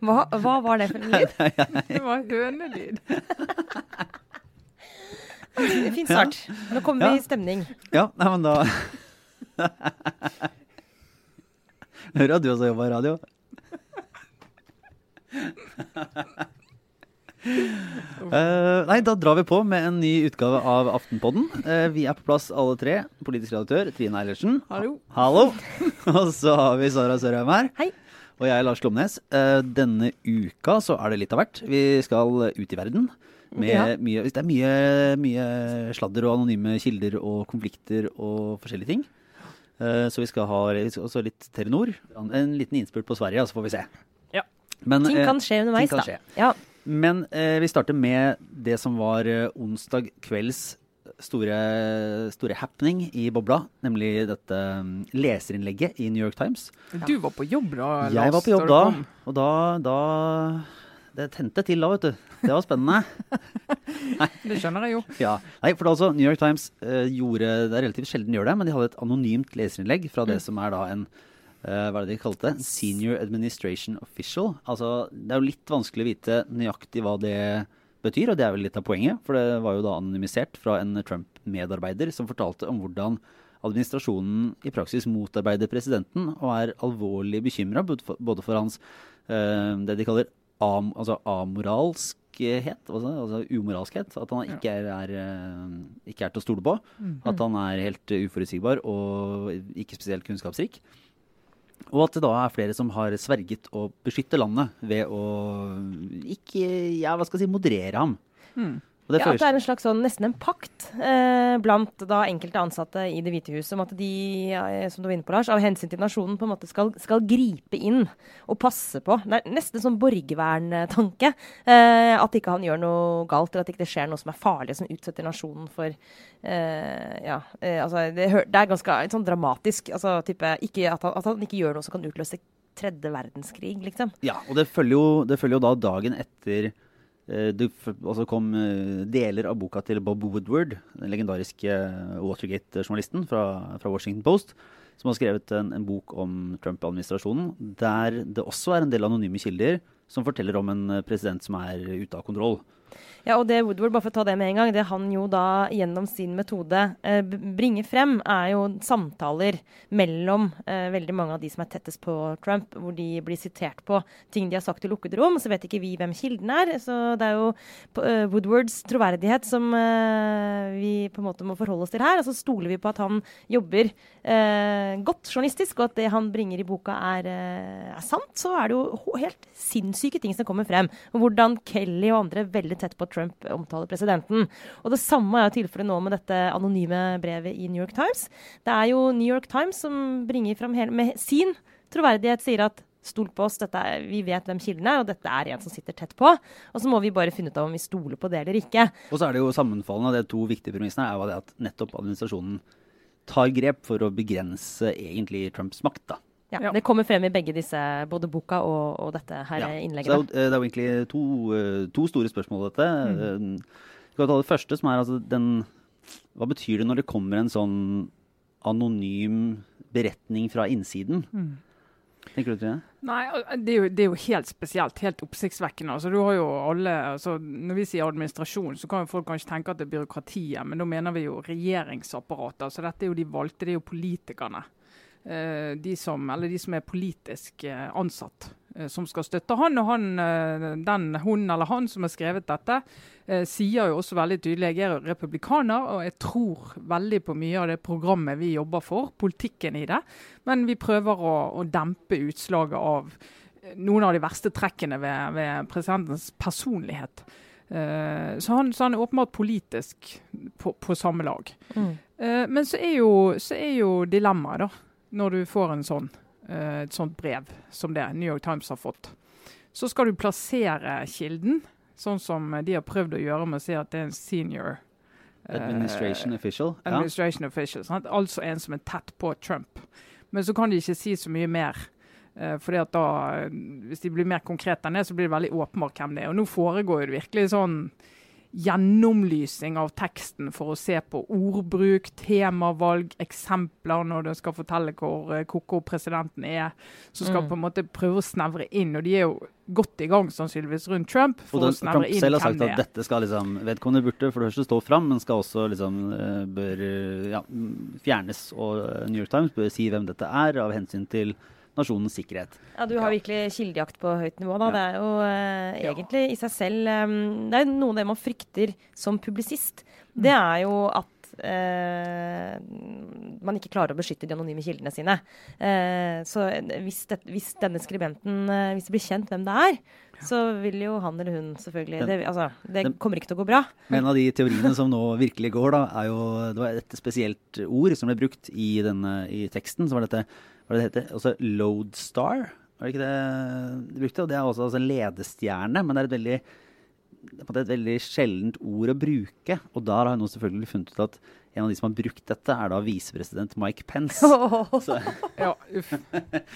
Hva, hva var det for en lyd? Det var hønelyd. Fin start. Nå kommer vi i stemning. Ja, nei, men da Hører at du også jobber i radio. Eh, nei, da drar vi på med en ny utgave av Aftenpodden. Uh, vi er på plass alle tre. Politisk redaktør Trine Eilertsen. Hallo. Hallo. Og så har vi Sara Sørheim her. Hei. Og jeg er Lars Klomnes. Uh, denne uka så er det litt av hvert. Vi skal ut i verden. Med Ja. mye, det er mye, mye sladder og anonyme kilder og konflikter og forskjellige ting. Eh, så vi skal ha vi skal også litt Telenor. En liten innspurt på Sverige, så får vi se. Ja. Men, Ting eh, kan skje underveis, kan da. skje. Ja. Men eh, vi starter med det som var eh, onsdag kvelds store, store happening i bobla. Nemlig dette mm, leserinnlegget i New York Times. Du var på jobb da, Lars? Jeg var på jobb da, og da, da Det tente til da, vet du. Det var spennende. Det skjønner jeg jo. ja. Nei, for altså New York Times eh, gjorde Det er relativt sjelden de gjør det, men de hadde et anonymt leserinnlegg fra det som er da en eh, hva er det de kalte det? Senior Administration Official. Altså, Det er jo litt vanskelig å vite nøyaktig hva det betyr, og det er vel litt av poenget. For det var jo da anonymisert fra en Trump-medarbeider som fortalte om hvordan administrasjonen i praksis motarbeider presidenten og er alvorlig bekymra både, for- hans eh, det de kaller am, altså amoralskhet, altså, umoralskhet. At han ikke er, er, eh, ikke er til å stole på. At han er helt eh, uforutsigbar og ikke spesielt kunnskapsrik. Og at det da er flere som har sverget å beskytte landet ved å ikke, ja, hva skal jeg si, moderere ham. Og det Ja, at det er en slags sånn, nesten en pakt eh, blant da enkelte ansatte i Det hvite huset om at de, eh, som du var inne på, Lars, av hensyn til nasjonen på en måte skal, skal gripe inn og passe på. Det er nesten sånn borgerverntanke. Eh, at ikke han gjør noe galt, eller at ikke det skjer noe som er farlig, som utsetter nasjonen for eh, Ja, eh, altså det, det er ganske sånn dramatisk. Altså type ikke, at, han, at han ikke gjør noe som kan utløse tredje verdenskrig, liksom. Ja, og det følger jo, det følger jo da dagen etter det altså kom eh, deler av boka til Bob Woodward, den legendariske eh, Watergate-journalisten fra, fra Washington Post, som har skrevet en, en bok om Trump-administrasjonen, der det også er en del anonyme kilder som forteller om en eh, president som er ute av kontroll. Ja, og det Woodward, bare for å ta det med en gang, det han jo da gjennom sin metode eh, bringer frem, er jo samtaler mellom eh, veldig mange av de som er tettest på Trump, hvor de blir sitert på ting de har sagt i lukkede rom. Så vet ikke vi hvem kilden er. Så det er jo på, eh, Woodwards troverdighet som eh, vi på en måte må forholde oss til her. Og så stoler vi på at han jobber eh, godt journalistisk, og at det han bringer i boka er, eh, er sant. Så er det jo helt sinnssyke ting som kommer frem. Hvordan Kelly og andre veldig tett på at Trump omtaler presidenten. Og det samme er jo tilfellet nå med dette anonyme brevet i New York Times. Det er jo New York Times som bringer fram med sin troverdighet, sier at Stol på oss, er, vi vet hvem kilden er, og dette er en som sitter tett på. Og så må vi bare finne ut av om vi stoler på det eller ikke. Og så er det jo sammenfallende, de to viktige premissene er jo at nettopp administrasjonen tar grep for å begrense egentlig Trumps makt. da. Ja, Ja. Det kommer frem i begge disse, både boka og, og dette her Ja. innlegget. Så det, er jo, det er jo egentlig to, eh, to store spørsmål, dette. Eh, Vi kan ta det første, som er altså den Hva betyr det når det kommer en sånn anonym beretning fra innsiden? Tenker du til det? Nei, det er, jo, det er jo helt spesielt. Helt oppsiktsvekkende. Altså, du har jo alle, altså, når vi sier administrasjon, så kan jo folk kanskje tenke at det er byråkratiet, men da mener vi jo regjeringsapparatet. Altså, dette er jo de valgte, det er jo politikerne. Eh, de som, eller de som er politisk eh, ansatt, eh, som skal støtte han. Og han, den, hun eller han som har skrevet dette, sier jo også veldig tydelig jeg er republikaner, og jeg tror veldig på mye av det programmet vi jobber for, politikken i det. Men vi prøver å, å dempe utslaget av noen av de verste trekkene ved, ved presidentens personlighet. Uh, så, han, så han er åpenbart politisk på, på samme lag. Mm. Uh, men så er jo, så er jo dilemmaet, da, når du får en sånn, eh, et sånt brev som det New York Times har fått. Så skal du plassere kilden, sånn som de har prøvd å gjøre med å si at det er en senior Administration Administration official? Ja. official. Sant? Altså en som er tett på Trump. Men så kan de ikke si så mye mer. Uh, fordi at da, eh, Hvis de blir mer konkrete enn det, så blir det veldig åpenbart hvem det er. Og nå foregår jo det virkelig sånn gjennomlysing av teksten for å se på ordbruk, temavalg, eksempler når du skal fortelle hvor uh, koko presidenten er. Så skal mm. på en måte prøve å snevre inn. Og de er jo godt i gang sannsynligvis rundt Trump. for og å snevre inn selv har sagt at dette skal liksom, vedkommende burde for det første stå fram, men skal også liksom eh, bør ja, fjernes. Og New York Times bør si hvem dette er, av hensyn til nasjonens sikkerhet. Ja, Du har ja. virkelig kildejakt på høyt nivå. da. Ja. Det er jo uh, egentlig i seg selv um, Det er noe av det man frykter som publisist. Mm. Det er jo at Uh, man ikke klarer å beskytte de anonyme kildene sine. Uh, så hvis, det, hvis, denne skribenten uh, Hvis det blir kjent hvem det er, så vil jo han eller hun selvfølgelig Det, altså, det kommer ikke til å gå bra. En av de teoriene som nå virkelig går, da, er jo Det var et spesielt ord som ble brukt i, denne, i teksten. så var dette hva det heter, også Lodestar. Var det ikke det de brukte? Og det er også altså ledestjerne, men det er et veldig, det er et veldig sjeldent ord å bruke. Og der har hun selvfølgelig funnet ut at en av de som har brukt dette, er da visepresident Mike Pence. Så, ja,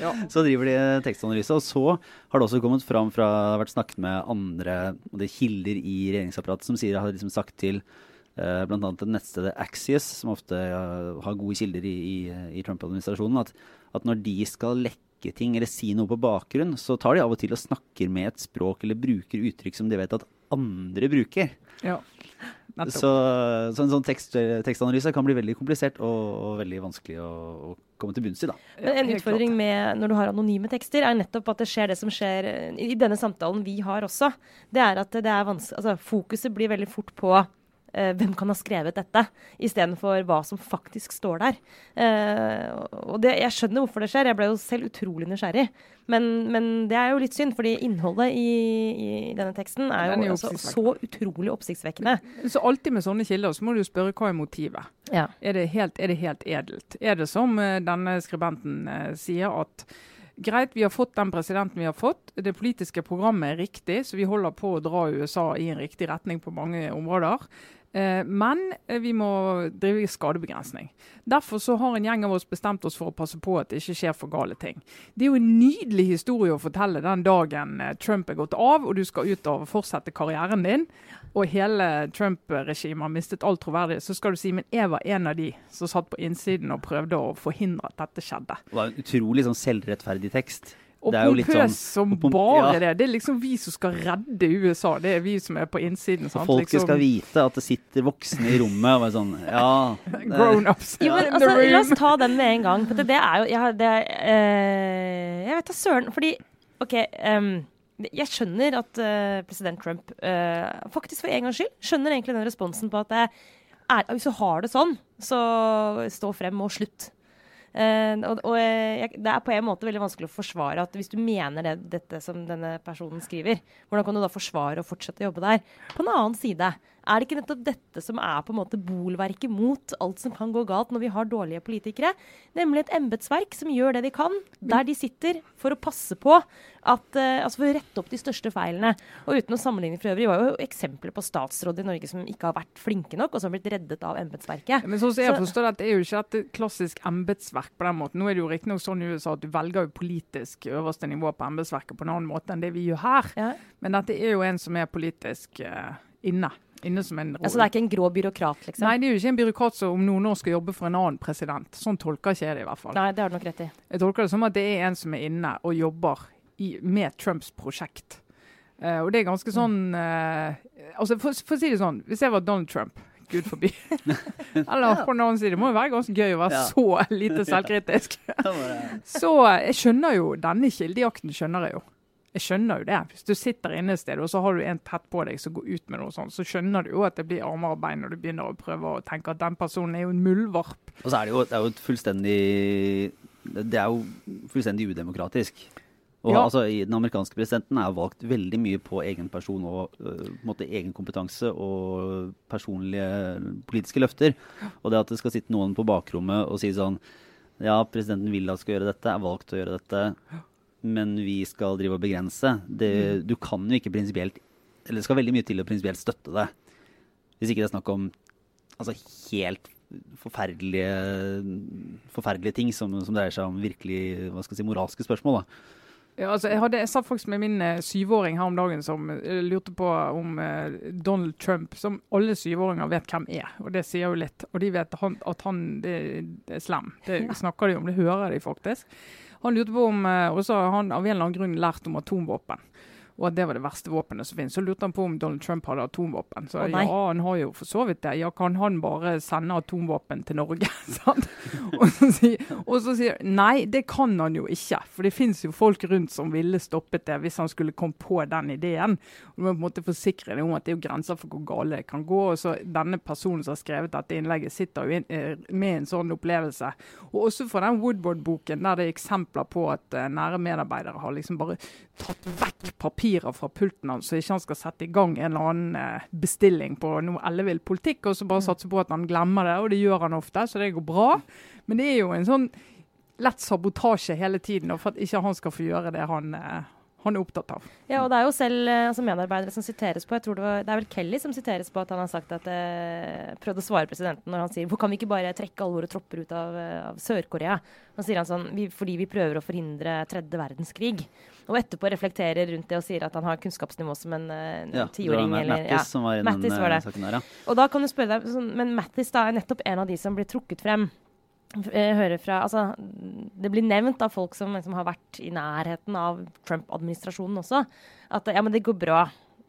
ja. så driver de tekstanalyse. Og så har det også kommet fram fra Det har vært snakket med andre kilder i regjeringsapparatet som sier, har liksom sagt til uh, bl.a. nettstedet Axios, som ofte uh, har gode kilder i, i, i Trump-administrasjonen, at at når de skal lekke ting eller si noe på bakgrunn, så tar de av og til og snakker med et språk eller bruker uttrykk som de vet at andre bruker. Ja. Så, så, en sånn tekst, tekstanalyse kan bli veldig komplisert og, og veldig vanskelig å, å, komme til bunns i. Da. Men En utfordring med når du har anonyme tekster, er nettopp at det skjer det som skjer i denne samtalen vi har også. Det er at det er altså, Fokuset blir veldig fort på eh, hvem kan ha skrevet dette, istedenfor hva som faktisk står der. Eh, og det, Jeg skjønner hvorfor det skjer, jeg ble jo selv utrolig nysgjerrig. Men, men det er jo litt synd, fordi innholdet i, i denne teksten er jo, er jo altså, så utrolig oppsiktsvekkende. Så alltid med sånne kilder så må du spørre hva er motivet. Ja. Er, det helt, er, det helt, edelt? Er det som uh, denne skribenten eh, sier, at greit, vi har fått den presidenten vi har fått. Det politiske programmet er riktig, så vi holder på å dra USA i en riktig retning på mange områder. Eh, men eh, vi må drive skadebegrensning. Derfor så har en gjeng av oss bestemt oss for å passe på at det ikke skjer for gale ting. Det er jo en nydelig historie å fortelle den dagen eh, Trump er gått av og du skal ut og fortsette karrieren din, og hele Trump-regimet har mistet all troverdighet. Så skal du si men jeg var en av de som satt på innsiden og prøvde å forhindre at dette skjedde. Det var en utrolig sånn selvrettferdig tekst. Og pompøs sånn, som bare ja. det. Det er liksom vi som skal redde USA. Det er vi som er på innsiden. Sant? Folket liksom. skal vite at det sitter voksne i rommet og er sånn Ja. Grown-ups. Ja, altså, la oss ta den med en gang. For det, det er jo Jeg, det, uh, jeg vet da søren. Fordi OK. Um, jeg skjønner at uh, president Trump uh, faktisk for en gangs skyld skjønner egentlig den responsen på at det er, hvis du har det sånn, så stå frem og slutt. Uh, og, og jeg, det er på en måte veldig vanskelig å forsvare at hvis du mener det, dette som denne personen skriver, hvordan kan du da forsvare å fortsette å jobbe der? På en annen side er det ikke nettopp dette som er på en måte bolverket mot alt som kan gå galt når vi har dårlige politikere? Nemlig et embetsverk som gjør det de kan der de sitter, for å passe på at, uh, altså for å rette opp de største feilene. Og uten å sammenligne for øvrig, var jo eksempler på statsråder i Norge som ikke har vært flinke nok, og som har blitt reddet av embetsverket. Men sånn som jeg forstår det, er jo ikke et klassisk embetsverk på den måten. Nå er det jo riktignok sånn i USA at du velger jo politisk øverste nivå på embetsverket på en annen måte enn det vi gjør her. Ja. Men dette er jo en som er politisk uh, inne inne som en Altså det er ikke en grå byråkrat, liksom? Nei, det er jo ikke en byråkrat som om noen år skal jobbe for en annen president. Sånn tolker ikke jeg det i hvert fall. Nei, det har du nok rett i. Jeg tolker det som at det er en som er inne og jobber i, med Trumps prosjekt. Uh, og det er ganske sånn uh, altså for, for, å si det sånn, Hvis jeg var Donald Trump Gud forby. Eller på den annen side, det må jo være ganske gøy å være ja. så lite selvkritisk. så jeg skjønner jo denne kildejakten, skjønner jeg jo. Jeg skjønner jo det. Hvis du sitter inne et sted og så har du en tett på deg som går ut med noe sånt, så skjønner du jo at det blir armer og bein når du begynner å prøve å tenke at den personen er jo en muldvarp. Og så er det jo, det er jo fullstendig Det er jo fullstendig udemokratisk. Og, ja. altså, Den amerikanske presidenten er valgt veldig mye på egen person og uh, måte, egen kompetanse og personlige politiske løfter. Og det at det skal sitte noen på bakrommet og si sånn Ja, presidenten vil at skal gjøre dette, er valgt til å gjøre dette men vi skal drive og begrense. Det, mm. Du kan jo ikke prinsipielt Eller det skal veldig mye til å prinsipielt støtte det. Hvis ikke det er snakk om altså, helt forferdelige, forferdelige ting som, som, dreier seg om virkelig hva skal jeg si, moralske spørsmål. Da. Ja, altså, jeg, hadde, jeg satt faktisk med min uh, syvåring her om dagen som uh, lurte på om eh, Donald Trump, som alle syvåringer vet hvem er. Og det sier jo litt. Og de vet han, at han det, det er slem. Det snakker de om, det hører de faktisk. Han lurte på om også han av en eller annen grunn lært om atomvåpen og at det var det verste våpenet som finnes. Så lurte han på om Donald Trump hadde atomvåpen. Så oh, ja, han har jo for så vidt det. Ja, kan han bare sende atomvåpen til Norge? og, så sier, og så sier nei, det kan han jo ikke. For det finnes jo folk rundt som ville stoppet det hvis han skulle komme på den ideen. Og Du må på en måte forsikre deg om at det er jo grenser for hvor gale det kan gå. og så Denne personen som har skrevet dette innlegget, sitter jo eh, med en sånn opplevelse. Og også fra den Woodward-boken der det er eksempler på at uh, nære medarbeidere har liksom bare tatt vekk papirer fra pulten hans, så ikke han skal sette i gang en eller annen eh, bestilling på noe ellevill politikk, og så bare mm. satse på at han glemmer det. Og det gjør han ofte, så det går bra. Men det er jo en sånn lett sabotasje hele tiden, for at ikke han skal få gjøre det han eh, han er opptatt av. Ja, og det er jo selv eh, altså medarbeidere som siteres på. Jeg tror det, var, det er vel Kelly som siteres på at han har sagt at eh, prøvde å svare presidenten når han sier hvor kan vi ikke bare trekke alle våre tropper ut av, eh, av Sør-Korea? Han sier han sånn vi, fordi vi prøver å forhindre tredje verdenskrig. Og etterpå reflekterer rundt det og sier at han har kunnskapsnivå som en tiåring. Ja, det var Mattis ja, som var i den uh, saken der, ja. Og da kan du spørre deg, sånn, Men Mattis da er nettopp en av de som blir trukket frem fra, altså, Det blir nevnt av folk som liksom, har vært i nærheten av Trump-administrasjonen også, at ja, men det går bra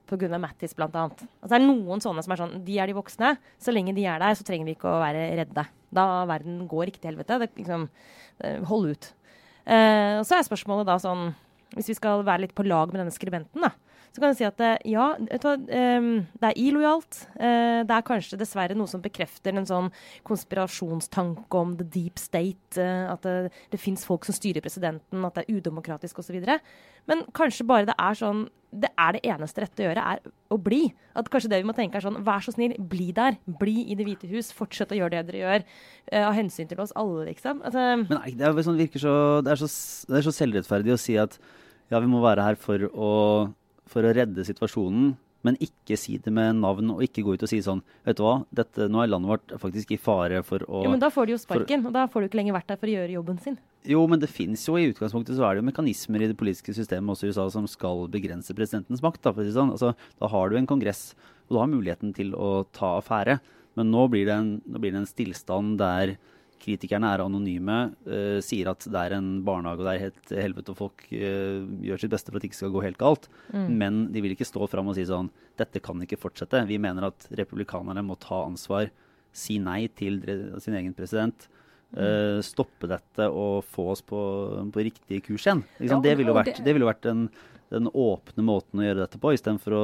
pga. Mattis bl.a. Altså, det er noen sånne som er sånn De er de voksne. Så lenge de er der, så trenger vi ikke å være redde. Da verden går ikke til helvete. Det, liksom, hold ut. Uh, og så er spørsmålet da sånn Hvis vi skal være litt på lag med denne skribenten, da så kan jeg si at eh, ja, ehm, det er illojalt. Eh, det er kanskje dessverre noe som bekrefter en sånn konspirasjonstanke om the deep state. Eh, at det, det fins folk som styrer presidenten, at det er udemokratisk osv. Men kanskje bare det er sånn Det er det eneste rette å gjøre, er å bli. At kanskje det vi må tenke er sånn Vær så snill, bli der. Bli i Det hvite hus. Fortsett å gjøre det dere gjør. Av hensyn til oss alle, liksom. Altså, Men det, er sånn, virker så, det, er så, det er så selvrettferdig å si at ja, vi må være her for å for å redde situasjonen, men ikke si det med navn, og ikke gå ut og si sånn Vet du hva, Dette, nå er landet vårt faktisk i fare for å Jo, Men da får de jo sparken, for, og da får du ikke lenger vært der for å gjøre jobben sin. Jo, men det fins jo i utgangspunktet så er det jo mekanismer i det politiske systemet også i USA som skal begrense presidentens makt. Da, for å si sånn. altså, da har du en kongress, og du har muligheten til å ta affære. Men nå blir det en, blir det en stillstand der kritikerne er anonyme, uh, sier at det er en barnehage og det er helt helvete og folk uh, gjør sitt beste for at det ikke skal gå helt galt. Mm. Men de vil ikke stå fram og si sånn dette kan ikke fortsette. Vi mener at republikanerne må ta ansvar, si nei til sin egen president. Uh, stoppe dette og få oss på, på riktig kurs igjen. Ja, det ville jo vært, det ville vært en den åpne måten å gjøre dette på, istedenfor å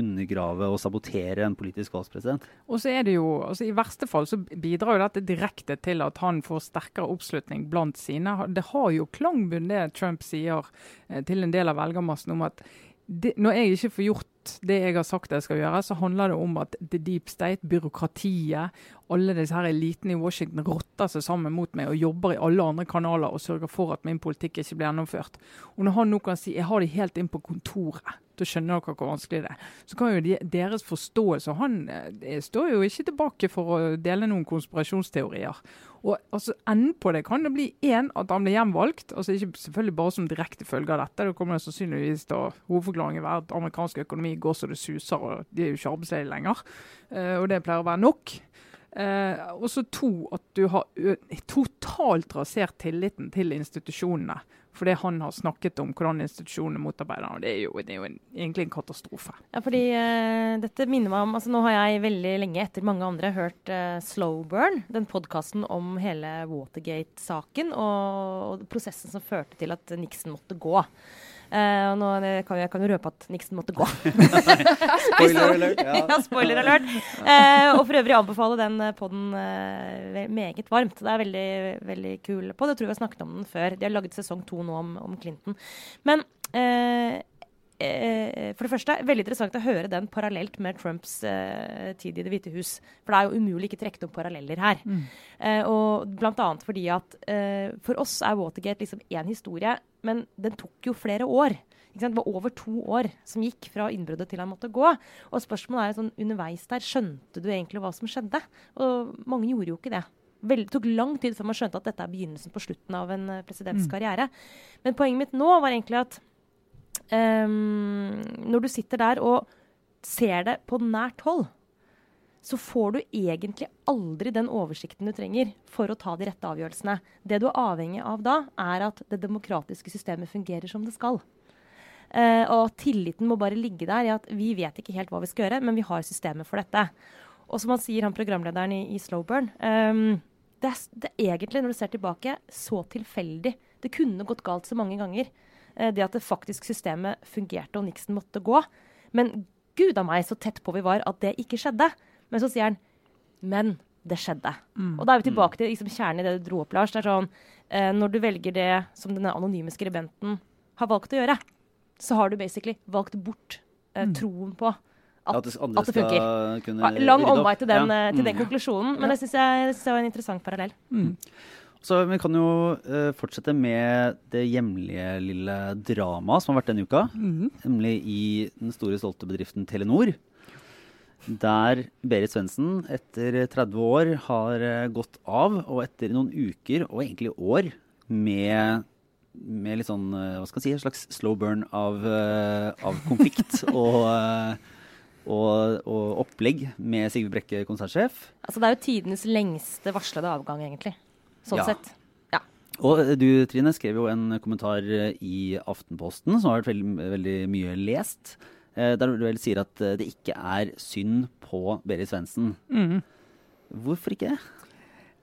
undergrave og sabotere en politisk valgspresident. Og så er det jo, altså I verste fall så bidrar jo dette direkte til at han får sterkere oppslutning blant sine. Det har jo klangbunn det Trump sier eh, til en del av velgermassen om at det, når jeg ikke får gjort det jeg har sagt jeg skal gjøre, så handler det om at the deep state, byråkratiet, alle disse her elitene i Washington rotter seg sammen mot meg og jobber i alle andre kanaler og sørger for at min politikk ikke blir gjennomført. Og når han nå kan si jeg har de helt inn på kontoret, da skjønner dere hvor vanskelig det er. Så kan jo de, deres forståelse Han eh, står jo ikke tilbake for å dele noen konspirasjonsteorier. Og altså, Enden på det kan det bli én, at han blir gjenvalgt. altså Ikke selvfølgelig bare som direkte følge av dette. Det kommer det sannsynligvis til hovedforklaringen være at amerikansk økonomi går så det suser, og de er jo ikke arbeidsledige lenger. Uh, og det pleier å være nok. Uh, og så to, at du har totalt rasert tilliten til institusjonene. For det han har snakket om hvordan institusjonene motarbeider og det er jo, det er jo en, egentlig en katastrofe. Ja, fordi uh, dette minner meg om altså Nå har jeg veldig lenge etter mange andre hørt uh, Slow Burn, den podkasten om hele Watergate-saken og, og, prosessen som førte til at Nixon måtte gå. Uh, og nå kan jeg, kan røpe at Nixon måtte gå. spoiler alert. Ja. ja spoiler alert. Uh, og for øvrig anbefale den eh, poden uh, meget varmt. Det er veldig, veldig kul pod. Jeg tror vi har snakket om den før. De har laget sesong to nå om, om Clinton. Men for det første, veldig interessant å høre den parallelt med Trumps eh, tid i Det hvite hus. For det er jo umulig ikke trekke noen paralleller her. Mm. Eh, og blant annet fordi at eh, for oss er Watergate liksom én historie men den tok jo flere år. Det var over to år som gikk fra innbruddet til han måtte gå. Og spørsmålet er sånn, underveis der, skjønte du egentlig hva som skjedde? Og mange gjorde jo ikke det. Det tok lang tid før man skjønte at dette er begynnelsen på slutten av en presidents karriere. mm. Men poenget mitt nå var egentlig at um, når du sitter der og ser det på nært hold, så får du egentlig aldri den oversikten du trenger for å ta de rette avgjørelsene. Det du er avhengig av da, er at det demokratiske systemet fungerer som det skal. Uh, og tilliten må bare ligge der i at vi vet ikke helt hva vi skal gjøre, men vi har systemet for dette. Og som han sier, han programlederen i, i Slowburn um, det, det, er, egentlig, når du ser tilbake, så tilfeldig. Det kunne gått galt så mange ganger. Uh, det at det faktisk systemet fungerte og Nixon måtte gå. Men gud a meg så tett på vi var at det ikke skjedde. Men så sier han Men det skjedde. Mm. Og da er vi tilbake til liksom, kjernen i det du dro opp, Lars. Det er sånn, eh, Når du velger det som denne anonyme skribenten har valgt å gjøre, så har du basically valgt bort eh, mm. troen på at, at, det, at det funker. Lang omvei til den, ja. Eh, til den mm. konklusjonen, men det syns jeg, jeg, var en interessant parallell. Mm. Så Vi kan jo uh, fortsette med det hjemlige lille dramaet som har vært denne uka. Mm. Nemlig i den store, stolte bedriften Telenor. Der Berit Svendsen etter 30 år har uh, gått av, og etter noen uker, og egentlig år, med, med litt sånn, uh, hva skal jeg si, en slags slow burn av, av konflikt og og, og, opplegg med Sigve Brekke, konsertsjef. Altså, det er jo tidenes lengste varslede avgang, egentlig sånn ja. sett. Ja. Og du Trine skrev jo en kommentar eh, i Aftenposten som har vært veldig, veldig mye lest. Eh, der du vel sier at eh, det ikke er synd på Berit Svendsen. Mm. Hvorfor ikke?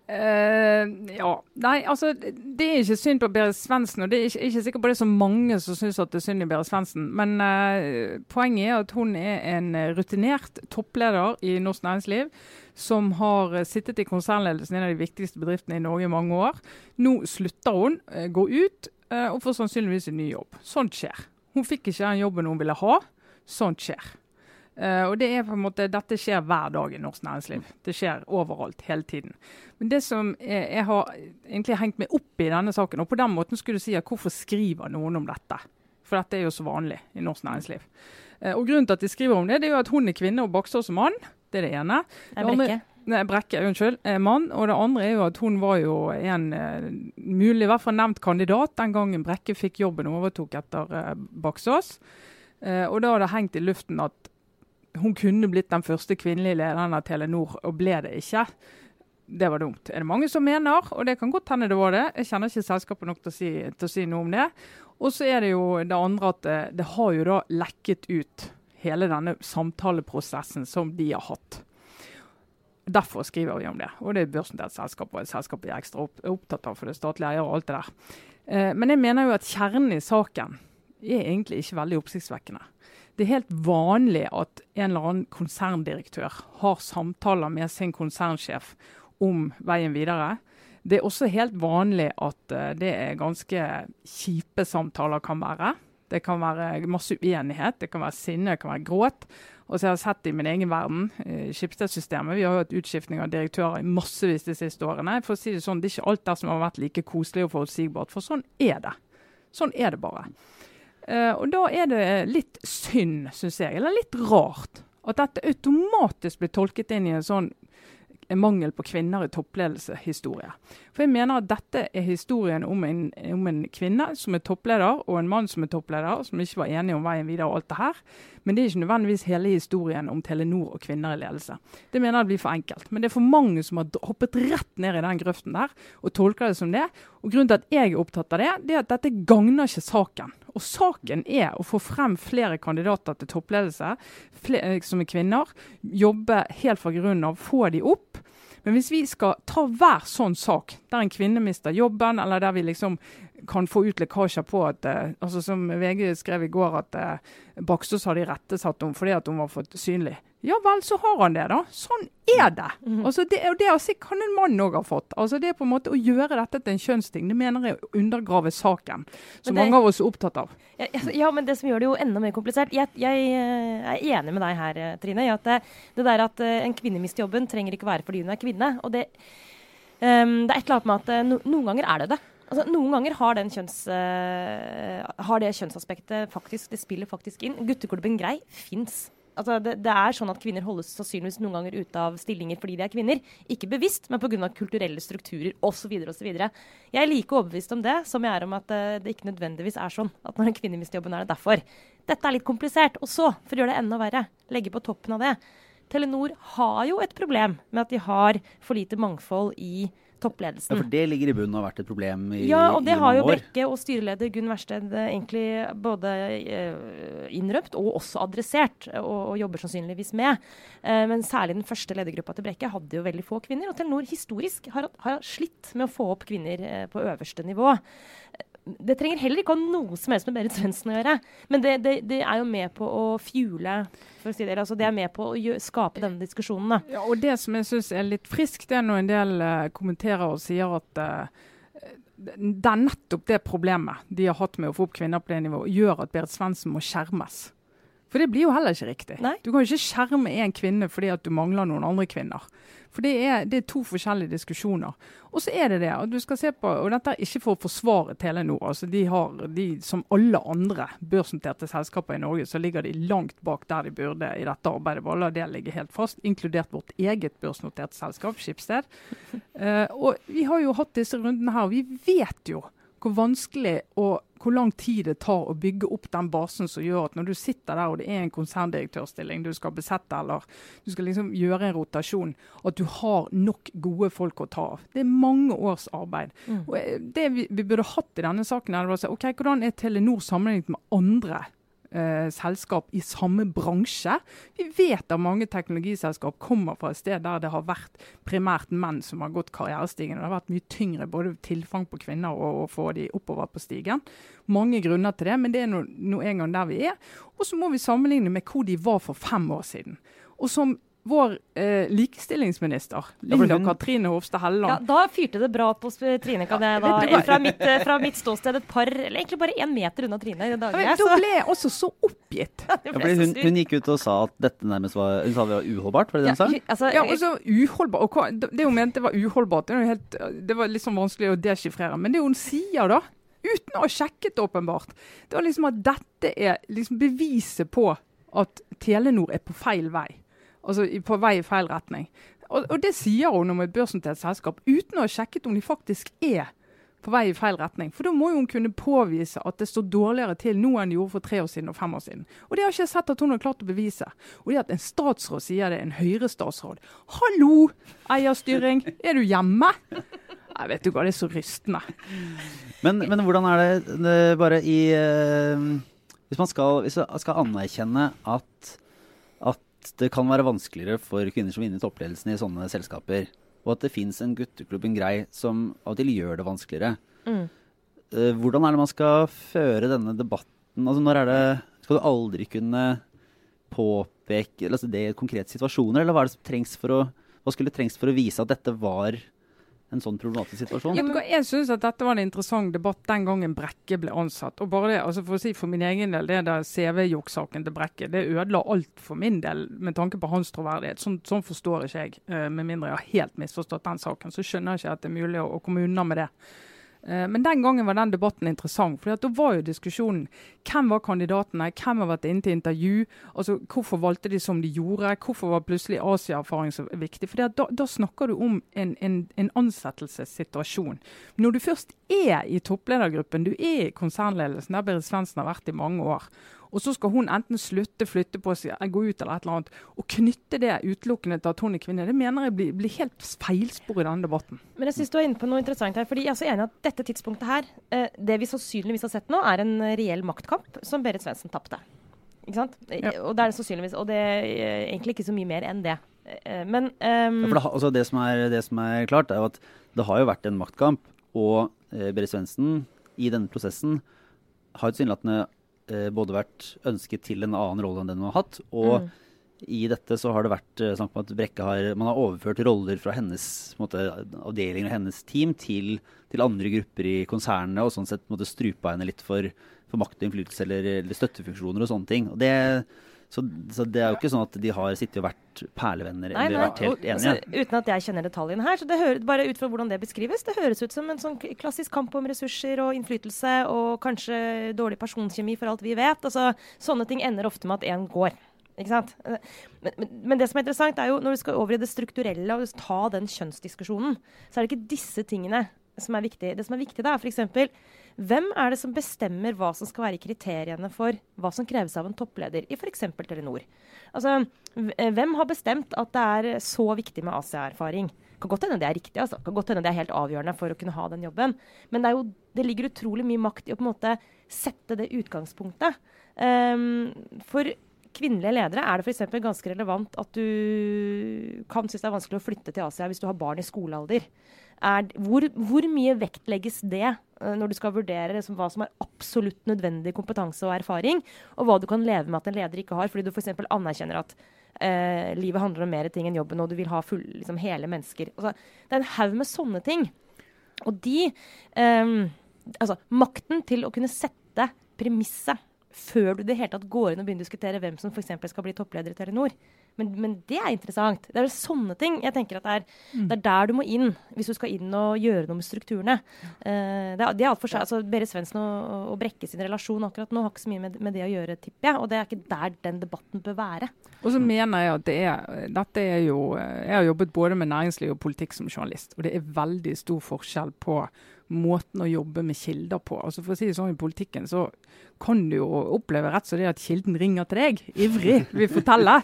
Uh, ja. Nei, altså det er ikke synd på Berit Svendsen. Og det er ikke, ikke sikkert på det er så mange som syns det er synd i Berit Svendsen. Men uh, poenget er at hun er en rutinert toppleder i norsk næringsliv som har sittet i konsernledelsen i en av de viktigste bedriftene i Norge i mange år. Nå slutter hun, uh, går ut og får sannsynligvis en ny jobb. Sånt skjer. Hun fikk ikke den jobben hun ville ha. Sånt skjer. Uh, og det er på en måte, Dette skjer hver dag i norsk næringsliv. Det skjer overalt, hele tiden. Men det som jeg, jeg har egentlig hengt meg opp i denne saken, og på den måten skulle du si at hvorfor skriver noen om dette? For dette er jo så vanlig i norsk næringsliv. Uh, og Grunnen til at de skriver om det, det er jo at hun er kvinne og Baksås er mann. Det er det ene. Det er brekke. Nei, Brekke, unnskyld, er mann. Og det andre er jo at hun var jo en uh, mulig, i hvert fall nevnt kandidat den gangen Brekke fikk jobben og overtok etter uh, Baksås. Uh, og da har det hengt i luften at hun kunne blitt den første kvinnelige lederen av Telenor, og ble det ikke. Det var dumt. Er det mange som mener, og det kan godt hende det var det. Jeg kjenner ikke selskapet nok til å si, til å si noe om det. Og så er det jo det andre at det, det, har jo da lekket ut hele denne samtaleprosessen som de har hatt. Derfor skriver vi om det. Og det er børsnotert selskap, og et selskap vi er ekstra opp, opptatt av for det statlige eier og alt det der. Eh, men jeg mener jo at kjernen i saken er egentlig ikke veldig oppsiktsvekkende. Det er helt vanlig at en eller annen konserndirektør har samtaler med sin konsernsjef om veien videre. Det er også helt vanlig at uh, det er ganske kjipe samtaler kan være. Det kan være masse uenighet, det kan være sinne, det kan være gråt. Og så jeg har sett det i min egen verden, i Skipsted-systemet. Vi har jo hatt utskiftning av direktører i massevis de siste årene. For å si Det sånn, det er ikke alt der som har vært like koselig og forutsigbart, for sånn er det. Sånn er det bare. Uh, og da er det litt synd, syns jeg, eller litt rart, at dette automatisk blir tolket inn i en sånn en mangel på kvinner i toppledelse-historie. For jeg mener at dette er historien om en, om en, kvinne som er toppleder, og en mann som er toppleder, som ikke var enige om veien videre og alt det her. Men det er ikke nødvendigvis hele historien om Telenor og kvinner i ledelse. Det mener jeg blir for enkelt. Men det er for mange som har hoppet rett ned i den grøften der og tolker det som det. Og grunnen til at jeg er opptatt av det, det er at dette gagner ikke saken. Og saken er å få frem flere kandidater til toppledelse flere, eh, som er kvinner. Jobbe helt fra grunnen av, få de opp. Men hvis vi skal ta hver sånn sak, der en kvinne mister jobben, eller der vi liksom kan få ut lekkasjer på at eh, altså Som VG skrev i går, at eh, Baksås hadde irettesatt henne fordi at hun var for synlig. Ja vel, så har han det, da. Sånn er det. Mm. Altså, det, det altså, kan en mann òg ha fått. Altså, det er på en måte Å gjøre dette til en kjønnsting, det mener jeg undergraver saken. Som det, mange av oss er opptatt av. Ja, ja, men det som gjør det jo enda mer komplisert Jeg, jeg eh, er enig med deg her, Trine, i at det, det der at en kvinne mister jobben, trenger ikke være fordi hun er kvinne. Og det, um, det er et eller annet med at no, noen ganger er det det. Altså, noen ganger har, kjønns, uh, har, det kjønnsaspektet faktisk Det spiller faktisk inn. Gutteklubben Grei fins. altså det, det, er sånn at kvinner holdes sannsynligvis noen ganger ute av stillinger fordi de er kvinner. Ikke bevisst, men pga. kulturelle strukturer osv. osv. Jeg er like overbevist om det som jeg er om at uh, det ikke nødvendigvis er sånn at når en kvinne mister jobben, er det derfor. Dette er litt komplisert. Og så, for å gjøre det enda verre, legge på toppen av det Telenor har jo et problem med at de har for lite mangfold i toppledelsen. Ja, For det ligger i bunnen og har vært et problem i, ja, og det har jo. Brekke og styreleder Gunn Wærsted eh, egentlig både uh, innrømt og også adressert, og, og jobber sannsynligvis med. Men særlig den første ledergruppa til Brekke hadde jo veldig få kvinner. Og Telenor historisk har, har slitt med å få opp kvinner på øverste nivå. Det trenger heller ikke å ha noe som helst med Berit Svendsen å gjøre. Men det, det, det, er jo med på å fuele for å si det, altså det er med på å skape denne diskusjonen. Da. Ja, og Det som jeg syns er litt friskt, det er når en del uh, kommenterer og sier at uh, det er nettopp det problemet de har hatt med å få opp kvinner på det nivået, gjør at Berit Svendsen må skjermes. For det blir jo heller ikke riktig. Nei. Du kan jo ikke skjerme én kvinne fordi at du mangler noen andre kvinner. For det er, det er to forskjellige diskusjoner. Og så er det det at du skal se på, og dette er ikke for å forsvare Telenor. altså de har, de, Som alle andre børsnoterte selskaper i Norge, så ligger de langt bak der de burde i dette arbeidet. Bare la det ligge helt fast, inkludert vårt eget børsnoterte selskap, Skipsted. Uh, og vi har jo hatt disse rundene her. og Vi vet jo hvor vanskelig og hvor lang tid det tar å bygge opp den basen som gjør at når du sitter der og det er en konserndirektørstilling du skal besette, eller du skal liksom gjøre en rotasjon, at du har nok gode folk å ta av. Det er mange års arbeid. Mm. Og eh, det vi, vi, burde hatt i denne saken, er å si ok, hvordan er Telenor sammenlignet med andre eh, selskap i samme bransje. Vi vet at mange teknologiselskap kommer fra et sted der det har vært primært menn som har gått karrierestigen. Og Det har vært mye tyngre både tilfang på kvinner og å få de oppover på stigen. Mange grunner til det, men det er nå no, en gang der vi er. Og så må vi sammenligne med hvor de var for fem år siden. Og som vår eh, likestillingsminister, Linda hun... Katrine Hofstad Helleland. Ja, da fyrte det bra på Trine, kan jeg da, fra, mitt, eh, fra, mitt, ståsted et par, eller egentlig bare én meter unna Trine i. Ja, da ble jeg også så oppgitt. Ja, hun, hun, gikk ut og sa at dette nærmest var Hun sa det var uholdbart, var det det hun sa? Altså, ja, og så uholdbart. Og hva, det hun mente var uholdbart, det, var helt, det var liksom vanskelig å deskifrere. Men det hun sier da, uten å ha sjekket åpenbart, det var liksom at dette er liksom beviset på at Telenor er på feil vei. Altså på vei i feil retning. Og, og det sier hun om et børsnotert selskap, uten å ha sjekket om de faktisk er på vei i feil retning. For da må jo hun kunne påvise at det står dårligere til nå enn det gjorde for tre år siden og fem år siden. Og det har ikke jeg sett at hun har klart å bevise. Og det at en statsråd sier det, en Høyre-statsråd. Hallo, eierstyring, er du hjemme? Jeg vet du hva, det er så rystende. Men, men hvordan er det, det bare i uh, Hvis man skal, hvis skal anerkjenne at, at det kan være vanskeligere for kvinner som vinner toppledelsen i sånne selskaper. Og at det fins en gutteklubb, en grei, som av og til gjør det vanskeligere. Mm. Uh, hvordan er det man skal føre denne debatten? Altså, når er det Skal du aldri kunne påpeke altså det i konkrete situasjoner, eller hva det som trengs for å hva skulle trengs for å vise at dette var en sånn problematisk situasjon. Ja, jeg syns at dette var en interessant debatt den gangen Brekke ble ansatt. Og bare det, altså For å si for min egen del, det der CV-jukssaken til Brekke, det ødela alt for min del med tanke på hans troverdighet. Sånn, sånn forstår ikke jeg, uh, med mindre jeg har helt misforstått den saken. Så skjønner jeg ikke at det er mulig å, å komme unna med det. Eh, men den gangen var den debatten interessant. for Da var jo diskusjonen hvem var kandidatene, hvem har vært inne til intervju, altså hvorfor valgte de som de gjorde, hvorfor var plutselig Asia-erfaring så viktig. For da, da, snakker du om en, en, en, ansettelsessituasjon. Når du først er i toppledergruppen, du er i konsernledelsen, der Berit Svendsen har vært i mange år, og så skal hun enten slutte, flytte på seg, gå ut eller et eller annet. Og knytte det utelukkende til at hun er kvinne, det mener jeg blir, blir helt feilspor i denne debatten. Men jeg syns du er inne på noe interessant her. fordi Jeg er så enig at dette tidspunktet her, eh, det vi sannsynligvis har sett nå, er en reell maktkamp som Berit Svendsen tapte. Ikke sant? Ja. Og det er det sannsynligvis. Og det er egentlig ikke så mye mer enn det. Eh, men um, ja, det, altså det, som er, det, som er, klart, er jo at det har jo vært en maktkamp. Og eh, Berit Svendsen i denne prosessen har tilsynelatende eh, både vært ønsket til en annen rolle enn den hun har hatt. Og mm. i dette så har det vært eh, snakk om at Brekke har Man har overført roller fra hennes måte, avdeling og hennes team til, til, andre grupper i konsernene, og sånn sett måtte strupa henne litt for, for makt og innflytelse eller, eller, støttefunksjoner og sånne ting. Og det så, så, det er jo ikke sånn at de har sittet og vært perlevenner nei, eller nei, vært helt enige. Altså, uten at jeg kjenner detaljene her. så det hører, Bare ut fra hvordan det beskrives, det høres ut som en sånn klassisk kamp om ressurser og innflytelse og kanskje dårlig personkjemi for alt vi vet. Altså, sånne ting ender ofte med at én går. Ikke sant? Men, men, men, det som er interessant, er jo når du skal over i det strukturelle og ta den kjønnsdiskusjonen, så er det ikke disse tingene som er viktig. Det som er viktig, da, er f.eks. Hvem er det som bestemmer hva som skal være kriteriene for hva som kreves av en toppleder i f.eks. Telenor? Altså, eh, hvem har bestemt at det er så viktig med Asia-erfaring? Kan godt hende det er riktig, altså. kan godt hende det er helt avgjørende for å kunne ha den jobben. Men det, jo, det ligger utrolig mye makt i å på en måte sette det utgangspunktet. Um, for kvinnelige ledere er det f.eks. ganske relevant at du kan synes det er vanskelig å flytte til Asia hvis du har barn i skolealder. Er, hvor, hvor, mye vektlegges det uh, når du skal vurdere liksom, hva som er absolutt nødvendig kompetanse og erfaring, og hva du kan leve med at en leder ikke har, fordi du f.eks. anerkjenner at uh, livet handler om mer ting enn jobben, og du vil ha full, liksom, hele mennesker. Altså, det er en haug med sånne ting. Og de um, Altså, makten til å kunne sette premisset før du det hele tatt går inn og begynner å diskutere hvem som f.eks. skal bli toppleder i Telenor. Men, men, det er interessant. Det er sånne ting jeg tenker at det er, mm. det er der du må inn hvis du skal inn og gjøre noe med strukturene. Uh, det, det, er alt for seg. Altså, Berit Svendsen og, og, Brekke sin relasjon akkurat nå har ikke så mye med, med, det å gjøre, tipper jeg. Og det er ikke der den debatten bør være. Og så mener jeg at det er, dette er jo Jeg har jobbet både med næringsliv og politikk som journalist, og det er veldig stor forskjell på måten å jobbe med kilder på. Altså For å si det sånn i politikken, så kan du jo oppleve rett så det at kilden ringer til deg, ivrig, vil fortelle.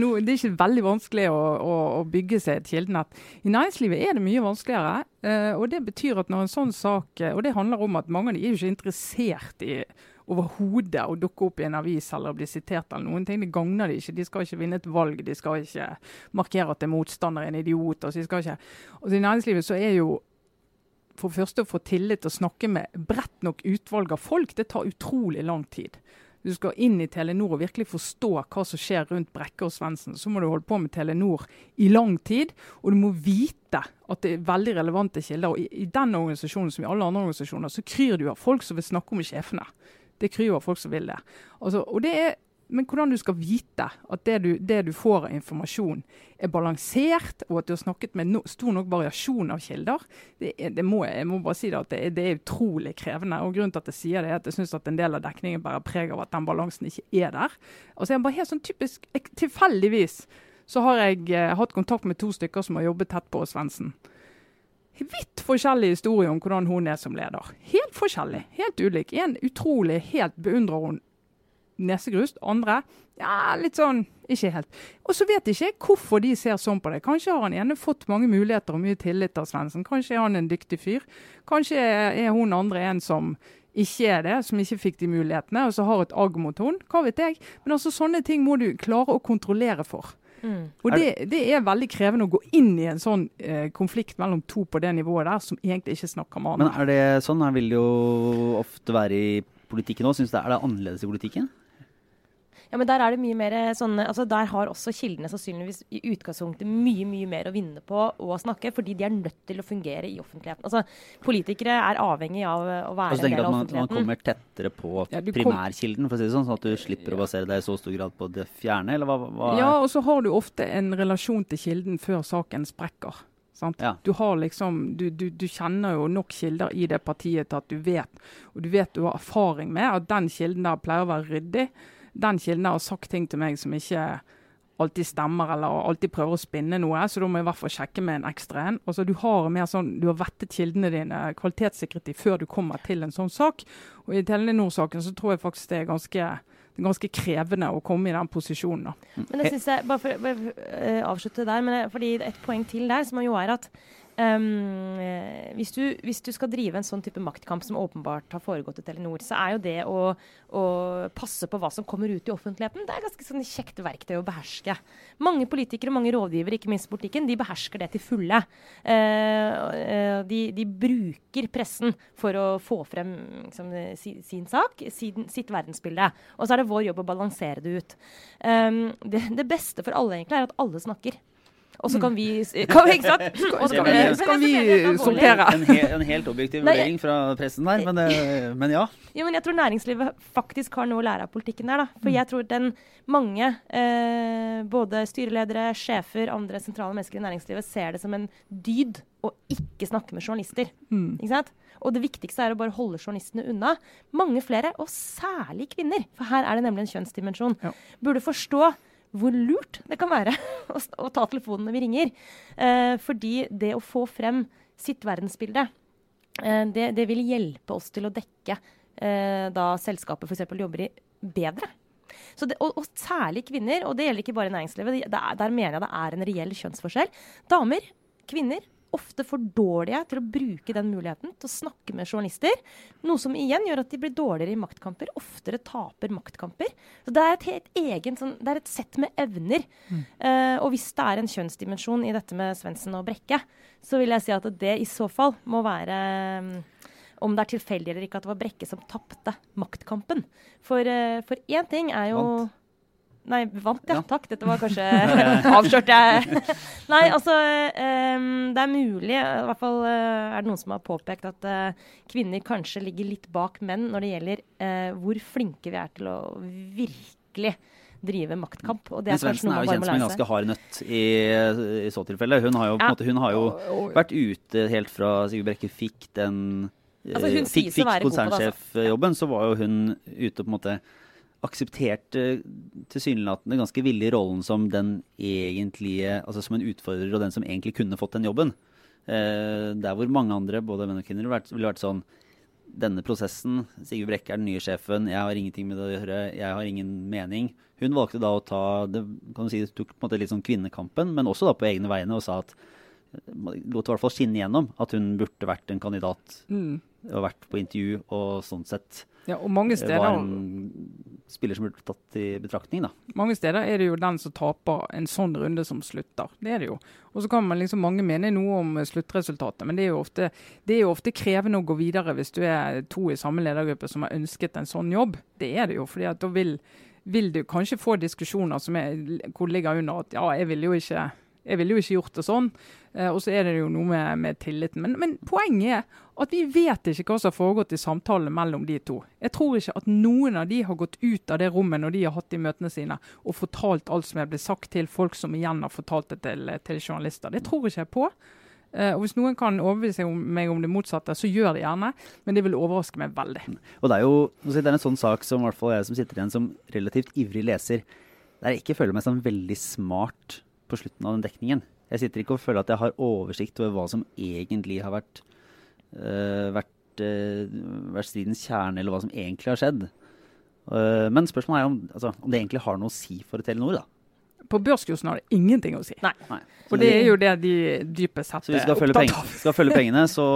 Noe, det er ikke veldig vanskelig å, å, å bygge seg et kildenett. I næringslivet er det mye vanskeligere. Uh, og det betyr at når en sånn sak Og det handler om at mange av de er jo ikke interessert i overhodet å dukke opp i en avis eller bli sitert eller noen ting. Det gagner de ikke. De skal ikke vinne et valg. De skal ikke markere at det er motstander en idiot. Altså, de skal ikke. Og I næringslivet så er jo for det første å få tillit til å snakke med bredt nok utvalg av folk, det tar utrolig lang tid. Du skal inn i Telenor og virkelig forstå hva som skjer rundt Brekke og Svendsen. Så må du holde på med Telenor i lang tid, og du må vite at det er veldig relevante kilder. Og i, i den organisasjonen som i alle andre organisasjoner, så kryr du av folk som vil snakke om sjefene. Det kryr av folk som vil det. Altså, og det er men hvordan du skal vite at det du, det du, får av informasjon er balansert, og at du har snakket med no, stor nok variasjon av kilder, det, det må, jeg må bare si det at det, det, er utrolig krevende. og Grunnen til at jeg sier det, er at jeg syns en del av dekningen bærer preg av at den balansen ikke er der. Og så er jeg bare helt sånn typisk, Tilfeldigvis så har jeg eh, hatt kontakt med to stykker som har jobbet tett på Svendsen. Vidt forskjellig historie om hvordan hun er som leder. Helt forskjellig, helt ulik. En utrolig, helt beundrer hun nesegrust. Andre ja, litt sånn ikke helt. Og så vet jeg ikke hvorfor de ser sånn på det. Kanskje har han ene fått mange muligheter og mye tillit av Svendsen. Kanskje er han en dyktig fyr. Kanskje er hun andre en som ikke er det, som ikke fikk de mulighetene, og så har et agg mot henne. Hva vet jeg. Men altså sånne ting må du klare å kontrollere for. Mm. Og det, det, er veldig krevende å gå inn i en sånn eh, konflikt mellom to på det nivået der, som egentlig ikke snakker med andre. Men er det sånn? Her vil det jo ofte være i politikken òg. Er det annerledes i politikken? Ja, men der er det mye mer sånne altså Der har også kildene sannsynligvis i utgangspunktet mye mye mer å vinne på å snakke, fordi de er nødt til å fungere i offentligheten. Altså, Politikere er avhengig av å være en del av offentligheten. Man, man kommer tettere på ja, primærkilden, for å si det sånn, sånn at du slipper å basere deg i så stor grad på det fjerne, eller hva, hva Ja, og så har du ofte en relasjon til kilden før saken sprekker. Ja. Du, har liksom, du, du, du, kjenner jo nok kilder i det partiet til at du vet, og du vet du har erfaring med at den kilden der pleier å være ryddig den kilden har sagt ting til meg som ikke alltid stemmer, eller alltid prøver å spinne noe, så da må jeg i hvert fall sjekke med en ekstra en. Altså, du har mer sånn, du har vettet kildene dine, kvalitetssikret før du kommer til en sånn sak. Og I Telenor-saken så tror jeg faktisk det er ganske, det er ganske krevende å komme i den posisjonen. Da. Men det synes jeg, Bare for å uh, avslutte der, men fordi et poeng til der, som jo er at Um, hvis, du, hvis, du, skal drive en sånn type maktkamp som åpenbart har foregått i Telenor, så er jo det å, å, passe på hva som kommer ut i offentligheten, det er ganske sånn kjekt verktøy å beherske. Mange politikere og mange rådgivere, ikke minst politikken, de behersker det til fulle. Uh, de, de, bruker pressen for å få frem liksom, sin, sin, sak, sin, sitt verdensbilde. Og så er det vår jobb å balansere det ut. Um, det, det beste for alle egentlig er at alle snakker. Og så kan vi kan, Ikke sant? Og så kan vi, skal vi sortere. En, he, en, helt objektiv vurdering fra pressen der, men, eh, men, ja. Jo, men jeg tror næringslivet faktisk har noe å lære av politikken der. da. For jeg tror den mange, eh, både styreledere, sjefer, andre sentrale mennesker i næringslivet, ser det som en dyd å ikke snakke med journalister. Mm. Ikke sant? Og det viktigste er å bare holde journalistene unna. Mange flere, og særlig kvinner, for her er det nemlig en kjønnsdimensjon, ja. burde forstå hvor lurt det kan være å, å ta telefonen når vi ringer. Eh, fordi det å få frem sitt verdensbilde, eh, det, det, vil hjelpe oss til å dekke eh, da selskapet f.eks. jobber i, bedre. Det, og, og, særlig kvinner, og det gjelder ikke bare næringslivet. Det, der mener jeg det er en reell kjønnsforskjell. Damer, kvinner, ofte for dårlige til å bruke den muligheten til å snakke med journalister. Noe som igjen gjør at de blir dårligere i maktkamper, oftere taper maktkamper. Så Det er et helt egen, sånn, det er et sett med evner. Mm. Uh, og hvis det er en kjønnsdimensjon i dette med Svendsen og Brekke, så vil jeg si at det i så fall må være um, om det er tilfeldig eller ikke at det var Brekke som tapte maktkampen. For én uh, ting er jo Vant. Nei, vant, ja. ja. Takk. Dette var kanskje Avslørte jeg. Nei, altså um, Det er mulig, i hvert fall uh, er det noen som har påpekt at uh, kvinner kanskje ligger litt bak menn når det gjelder uh, hvor flinke vi er til å virkelig drive maktkamp. Og det er Men Svendsen er jo kjent som en ganske hard nøtt i, i så tilfelle. Hun har jo, ja. måte, hun har jo vært ute helt fra Sigurd Brekke fikk den altså, fikk, fikk konsernsjefjobben, så var jo hun ute på en måte aksepterte tilsynelatende ganske villig rollen som den egentlige, altså som en utfordrer og den som egentlig kunne fått den jobben. Eh, der hvor mange andre, både menn og kvinner, ville vært sånn Denne prosessen, Sigurd Brekke er den nye sjefen, jeg har ingenting med det å gjøre, jeg har ingen mening. Hun valgte da å ta det kan du si, tok på en måte litt sånn kvinnekampen, men også da på egne vegne, og sa at lot i hvert fall skinne igjennom at hun burde vært en kandidat mm. og vært på intervju og sånn sett ja, og mange steder, var en spiller som burde tatt i betraktning. da. Mange steder er det jo den som taper en sånn runde, som slutter. Det er det jo. Og så kan man liksom mange mene noe om sluttresultatet, men det er, jo ofte, det er jo ofte krevende å gå videre hvis du er to i samme ledergruppe som har ønsket en sånn jobb. Det er det jo, fordi at da vil, vil du kanskje få diskusjoner som er, hvor ligger under at ja, jeg vil jo ikke jeg ville jo ikke gjort det sånn. Eh, og så er det jo noe med, med tilliten. Men, men, poenget er at vi vet ikke hva som har foregått i samtalene mellom de to. Jeg tror ikke at noen av de har gått ut av det rommet når de har hatt de møtene sine og fortalt alt som er blitt sagt til folk som igjen har fortalt det til, til journalister. Det tror ikke jeg på. Uh, og Hvis noen kan overbevise meg om det motsatte, så gjør det gjerne. Men det vil overraske meg veldig. Og Det er jo det er en sånn sak som i hvert fall jeg som sitter igjen som relativt ivrig leser, der jeg ikke føler meg som veldig smart på slutten av den dekningen. Jeg sitter ikke og føler at jeg har oversikt over hva som egentlig har vært, uh, vært, uh, vært, stridens kjerne, eller hva som egentlig har skjedd. Uh, men spørsmålet er om, altså, om, det egentlig har noe å si for Telenor. da. På børskursen har det ingenting å si. Nei. Nei. For det er jo det de dypest sett er opptatt av. Skal følge pengene, så,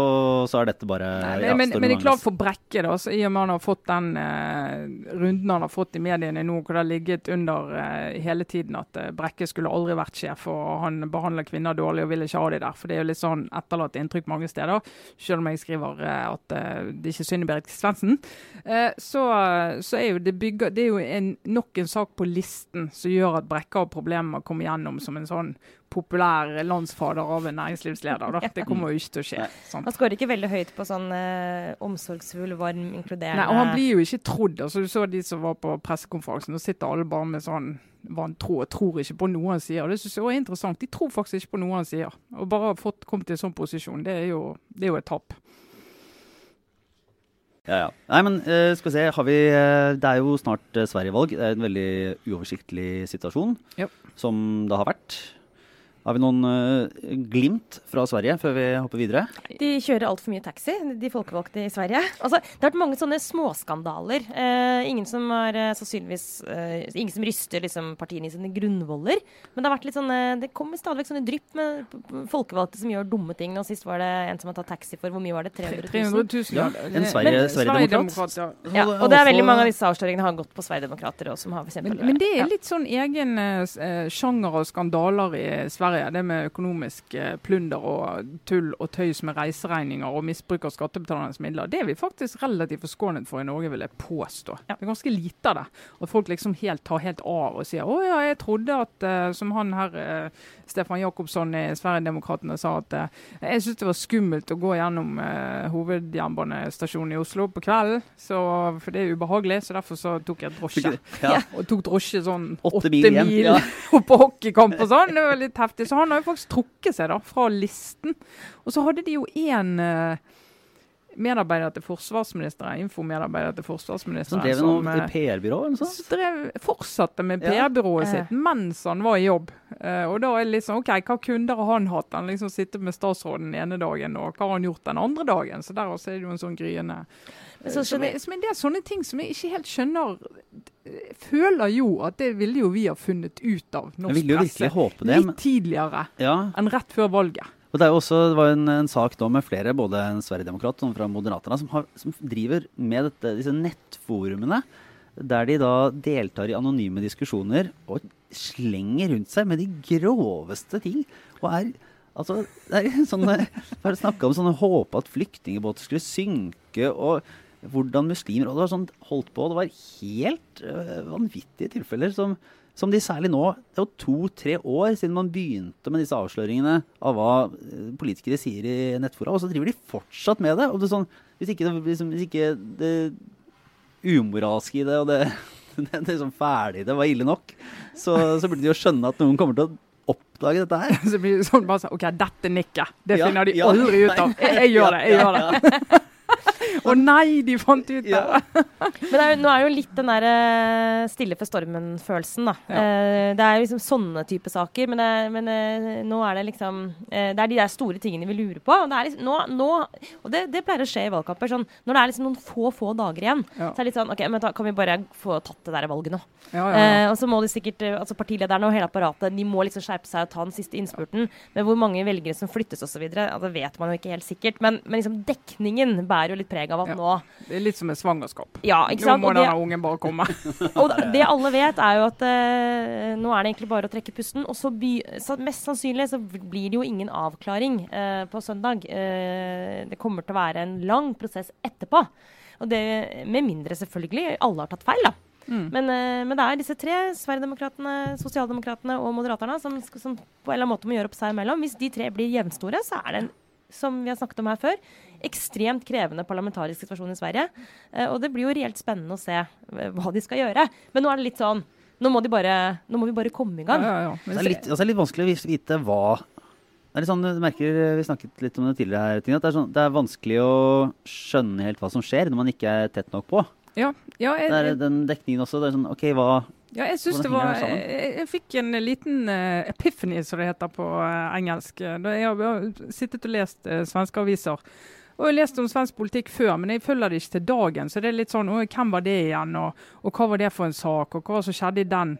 så, er dette bare Nei, ja, Men, men det er klart for Brekke, da, så i og med han har fått den uh, runden han har fått i mediene nå, hvor det har ligget under uh, hele tiden at uh, Brekke skulle aldri vært sjef, og han behandler kvinner dårlig og vil ikke ha de der. For det er jo litt sånn etterlatt inntrykk mange steder, selv om jeg skriver at det ikke er synd i Berit Svendsen. Så, så, er jo det bygger, det er jo en, nok en sak på listen som gjør at Brekke har problemer med å komme gjennom som en sånn populær landsfader av en næringslivsleder. Da. Det kommer jo ikke til å skje. Sant? Han skårer ikke veldig høyt på sånn eh, omsorgsfull, varm, inkluderende Nei, og han blir jo ikke trodd. Altså, du så de som var på pressekonferansen, og sitter alle bare med sånn vantro og tror ikke på noe han sier. Det synes jeg også er interessant. De tror faktisk ikke på noe han sier. Og bare ha fått kommet i en sånn posisjon, det er jo, det er jo et tap. Ja, ja. Nei, men uh, skal vi se. Har vi, uh, det er jo snart uh, Sverige-valg. Det er en veldig uoversiktlig situasjon, yep. som det har vært. Har vi noen uh, glimt fra Sverige før vi hopper videre? De kjører altfor mye taxi, de folkevalgte i Sverige. Altså, det har vært mange sånne småskandaler. Uh, ingen som har uh, sannsynligvis Ingen som ryster liksom, partiene i sine grunnvoller. Men det har vært litt sånne, det kommer stadig vekk sånne drypp med folkevalgte som gjør dumme ting. Nå sist var det en som har tatt taxi for hvor mye var det? 300 000? 300 000 ja. En Sverigedemokrat. ja. ja. og det er veldig mange av disse avsløringene har gått på Sverigedemokrater. Men, men, det er litt sånn egen sjanger og skandaler i Sverige Sverige, det med økonomisk eh, plunder og tull og tøys med reiseregninger og misbruk av skattebetalernes midler, det er vi faktisk relativt forskånet for i Norge, vil jeg påstå. Ja. Det er ganske lite av det. At folk liksom helt tar helt av og sier å ja, jeg trodde at uh, Som han her, uh, Stefan Jacobsson i Sverigedemokraterna sa at uh, jeg syntes det var skummelt å gå gjennom hovedjernbanestasjonen i Oslo på kvelden, for det er ubehagelig. Så derfor så tok jeg drosje. Ja. Og tok drosje sånn åtte mil, mil ja. på hockeykamp og sånn. Det var litt heftig riktig. Så han har jo faktisk trukket seg da fra listen. Og så hadde de jo én uh, medarbeider til forsvarsministeren, infomedarbeider til forsvarsministeren. Som drev noe eh, PR-byrå eller sånt? Drev, fortsatte med PR-byrået ja. sitt mens han var i jobb. Uh, og da er det sånn, ok, Hva kunder har han hatt? Han liksom sitter med statsråden den ene dagen, og hva har han gjort den andre dagen? Så der også er det jo en sånn gryende som, er, som er det sånne ting som jeg ikke helt skjønner. Føler jo at det ville jo vi ha funnet ut av norsk presse litt tidligere ja. enn rett før valget. Og Det er jo også, det var en, en sak da med flere, både en Sverigedemokrat og fra Moderaterna, som, som driver med dette, disse nettforumene. Der de da deltar i anonyme diskusjoner og slenger rundt seg med de groveste ting. Og er Altså, det er sånne, Bare snakka om sånne håpe at flyktningbåter skulle synke, og hvordan muslimer og Det var sånn holdt på. Det var helt uh, vanvittige tilfeller som, som, de særlig nå Det er jo to-tre år siden man begynte med disse avsløringene av hva uh, politikere sier i nettfora, og så driver de fortsatt med det. det sånn, Hvis ikke liksom, hvis ikke det umoralske i det og det, det, det, sånn ferdig det var ille nok, så, så burde de jo skjønne at noen kommer til å oppdage dette her. Så blir det sånn bare sånn OK, dette nikket. Det finner de ja, aldri ut av. Jeg, jeg gjør det. Jeg gjør det. Å nei, de fant ut det! Ja. Men det er, nå er jo litt den der uh, stille for stormen-følelsen, da. Ja. Uh, det er liksom sånne type saker, men, det, men nå er det liksom Det er de der store tingene vi lurer på. Og det, liksom, nå, nå, og det, det, pleier å skje i valgkamper. Sånn, når det er liksom noen få, få dager igjen, ja. så er det litt sånn OK, men da kan vi bare få tatt det der valget nå. og så må de sikkert, altså partilederne og hele apparatet, de må liksom skjerpe seg og ta den siste innspurten. Men hvor mange velgere som flyttes osv., altså, vet man jo ikke helt sikkert. Men, men liksom dekningen bærer jo litt preg av at ja. nå Det er litt som et svangerskap. Ja? Nå må denne ungen bare komme. og det alle vet, er jo at uh, nå er det egentlig bare å trekke pusten. Og så, by, så mest sannsynlig så blir det jo ingen avklaring uh, på søndag. Uh, det kommer til å være en lang prosess etterpå. Og det med mindre selvfølgelig alle har tatt feil, da. Mm. Men, men, det er disse tre, Sverigedemokraterna, Sosialdemokratene og Moderaterne, som, som, på en eller annen måte må gjøre opp seg imellom. Hvis de tre blir jevnstore, så er det en som vi har snakket om her før, ekstremt krevende parlamentarisk situasjon i Sverige. Eh, og det blir jo reelt spennende å se eh, hva de skal gjøre. Men nå er det litt sånn Nå må, bare, nå må vi bare komme i gang. Ja, ja, ja. Det, er litt, altså, det er litt vanskelig å vite hva det er litt sånn, du merker, Vi snakket litt om det tidligere her, Tina, at det er, sånn, det er vanskelig å skjønne helt hva som skjer når man ikke er tett nok på. Ja, ja jeg, det er den dekningen også. det er sånn, ok, hva, ja, jeg synes det var jeg, jeg, fikk en liten uh, epiphany, som det heter på uh, engelsk. Da jeg har sittet og lest uh, svenske aviser. Og jeg har lest om svensk politikk før, men jeg følger det ikke til dagen. Så det er litt sånn Hvem var det igjen, og, og hva var det for en sak, og hva som skjedde i den?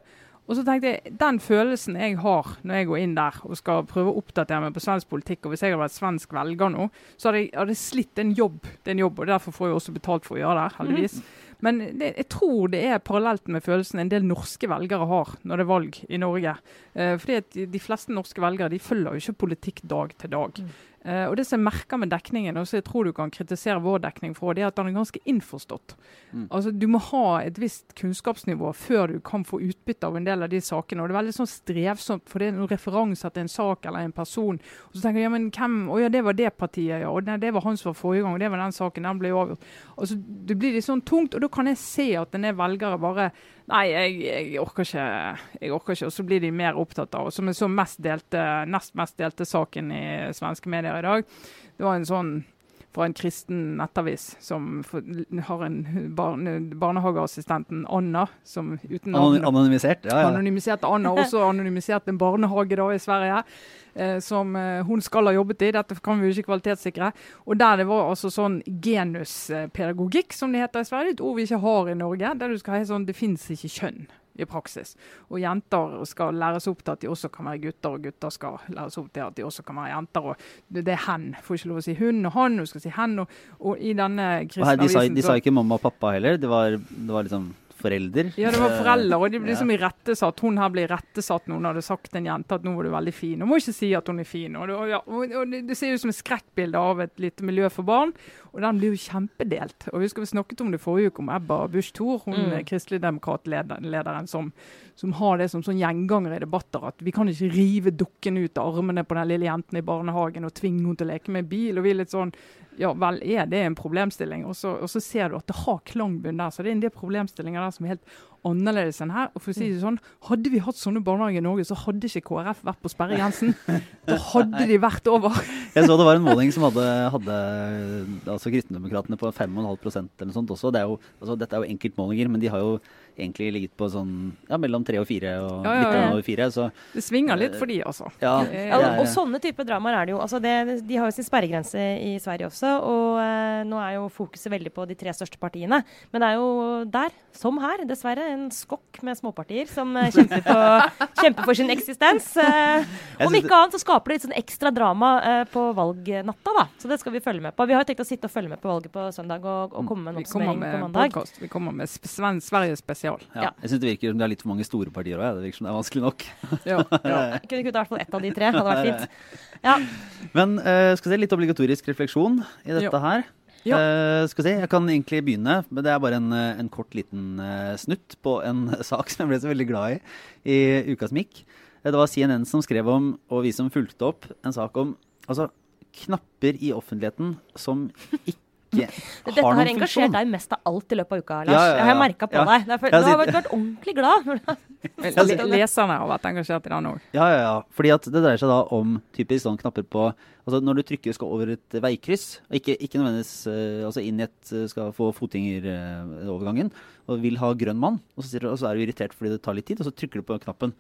Og så tenkte jeg, Den følelsen jeg har når jeg går inn der og skal prøve å oppdatere meg på svensk politikk, og hvis jeg hadde vært svensk velger nå, så hadde jeg, hadde slitt en jobb. Det er en jobb, og Derfor får jeg også betalt for å gjøre det, heldigvis. Mm. Men det, jeg tror det er parallelt med følelsen en del norske velgere har når det er valg i Norge. Eh, fordi at de, de, fleste norske velgere de følger jo ikke politikk dag til dag. Mm. Uh, og Det som jeg merker med dekningen, og så jeg tror du kan kritisere vår dekning for, det er at den er ganske innforstått. Mm. Altså Du må ha et visst kunnskapsnivå før du kan få utbytte av en del av de sakene. og Det er veldig sånn strevsomt, for det er noen referanser til en sak eller en person. Og så tenker jeg ja, men hvem, å ja, det var det partiet, ja. Og det, det var han som var forrige gang, og det var den saken. Den ble avgjort. Altså, Det blir litt sånn tungt, og da kan jeg se at en del velgere bare Nei, jeg, jeg, orker ikke. Jeg orker ikke. Og så blir de mer opptatt av, som er så mest delte, nest mest delte saken i svenske medier i dag. Det var en sånn fra en kristen nettavis som har en barne, barnehageassistenten Anna som uten navn, Anonymisert? Ja, ja. Anonymisert Anna, også anonymisert en barnehage da i Sverige. Eh, som eh, hun skal ha jobbet i. Dette kan vi jo ikke kvalitetssikre. Og der det var altså sånn genuspedagogikk, som det heter i Sverige, et ord vi ikke har i Norge. Der du skal ha sånn Det fins ikke kjønn i praksis. Og jenter skal læres opp til at de også kan være gutter, og gutter skal læres opp til at de også kan være jenter. og Det, er hen. Får ikke lov å si hun og han, hun skal si hen. Og, og i denne kristne de, sa, de sa ikke mamma og pappa heller? Det var, det var liksom forelder. Ja, det var foreldre, og de ble liksom irettesatt. Hun her ble irettesatt når hun hadde sagt til en jente at nå var du veldig fin. Hun må ikke si at hun er fin. Og det, ja, og det, det ser ut som et skrekkbilde av et lite miljø for barn. Og den blir jo kjempedelt. Og vi husker vi snakket om det forrige uke, om Ebba Busch Thor, hun mm. kristeligdemokratlederen som, som har det som sånn gjenganger i debatter. At vi kan ikke rive dukken ut av armene på den lille jenten i barnehagen og tvinge henne til å leke med bil. og vi er litt sånn ja vel, er det en problemstilling? Og så, og så ser du at det har klangbunn der. Så det er en del problemstillinger der som er helt annerledes enn her. Og for å si det sånn, Hadde vi hatt sånne barnehager i Norge, så hadde ikke KrF vært på sperregrensen. Da hadde de vært over. Jeg så det var en måling som hadde, hadde altså Kristendemokratene på 5,5 eller noe sånt også. Det er jo, altså, dette er jo enkeltmålinger, men de har jo egentlig ligget på sånn ja, mellom tre og fire og Ja, ja, litt over fire. Så Det svinger litt for de, altså. ja, det og, er, sånne typer dramaer er det jo. Altså det, de har jo sin sperregrense i Sverige også, og eh, nå er jo fokuset veldig på de tre største partiene. Men det er jo der, som her, dessverre, en skokk med småpartier som eh, kjemper, på, kjemper for sin eksistens. Eh, om ikke annet så skaper det litt sånn ekstra drama eh, på valgnatta, da. Så det skal vi følge med på. Vi har jo tenkt å sitte og følge med på valget på søndag og, og komme med en oppsummering på mandag. podcast. Vi kommer med Sverige spesial. Ja, ja. jeg syns det virker som det er litt for mange store partier òg. Det virker som det er vanskelig nok. Ja, ja. Jeg kunne kutta i hvert fall ett av de tre. Hadde vært fint. Ja. Men uh, skal vi se, litt obligatorisk refleksjon i dette her. Ja. Uh, skal vi se, Jeg kan egentlig begynne, men det er bare en, eh, en kort liten uh, snutt på en sak som jeg ble så veldig glad i i uka som gikk. Det var CNN som skrev om, og vi som fulgte opp, en sak om altså, knapper i offentligheten som ikke Dette har har engasjert deg mest av alt i løpet av uka, Lars. Ja, ja, ja. Jeg har merka på Ja. deg. Derfor, Jeg du har vært, ordentlig glad. Le- Leserne har vært engasjert i den òg. Ja, ja, ja. Fordi at det dreier seg da om typisk sånn knapper på Altså når du trykker skal over et veikryss, og ikke, ikke nødvendigvis uh, altså inn i et eh, skal få fotgjengerovergangen, og vil ha grønn mann, og så, sier og så er du irritert fordi det tar litt tid, og så trykker du på knappen.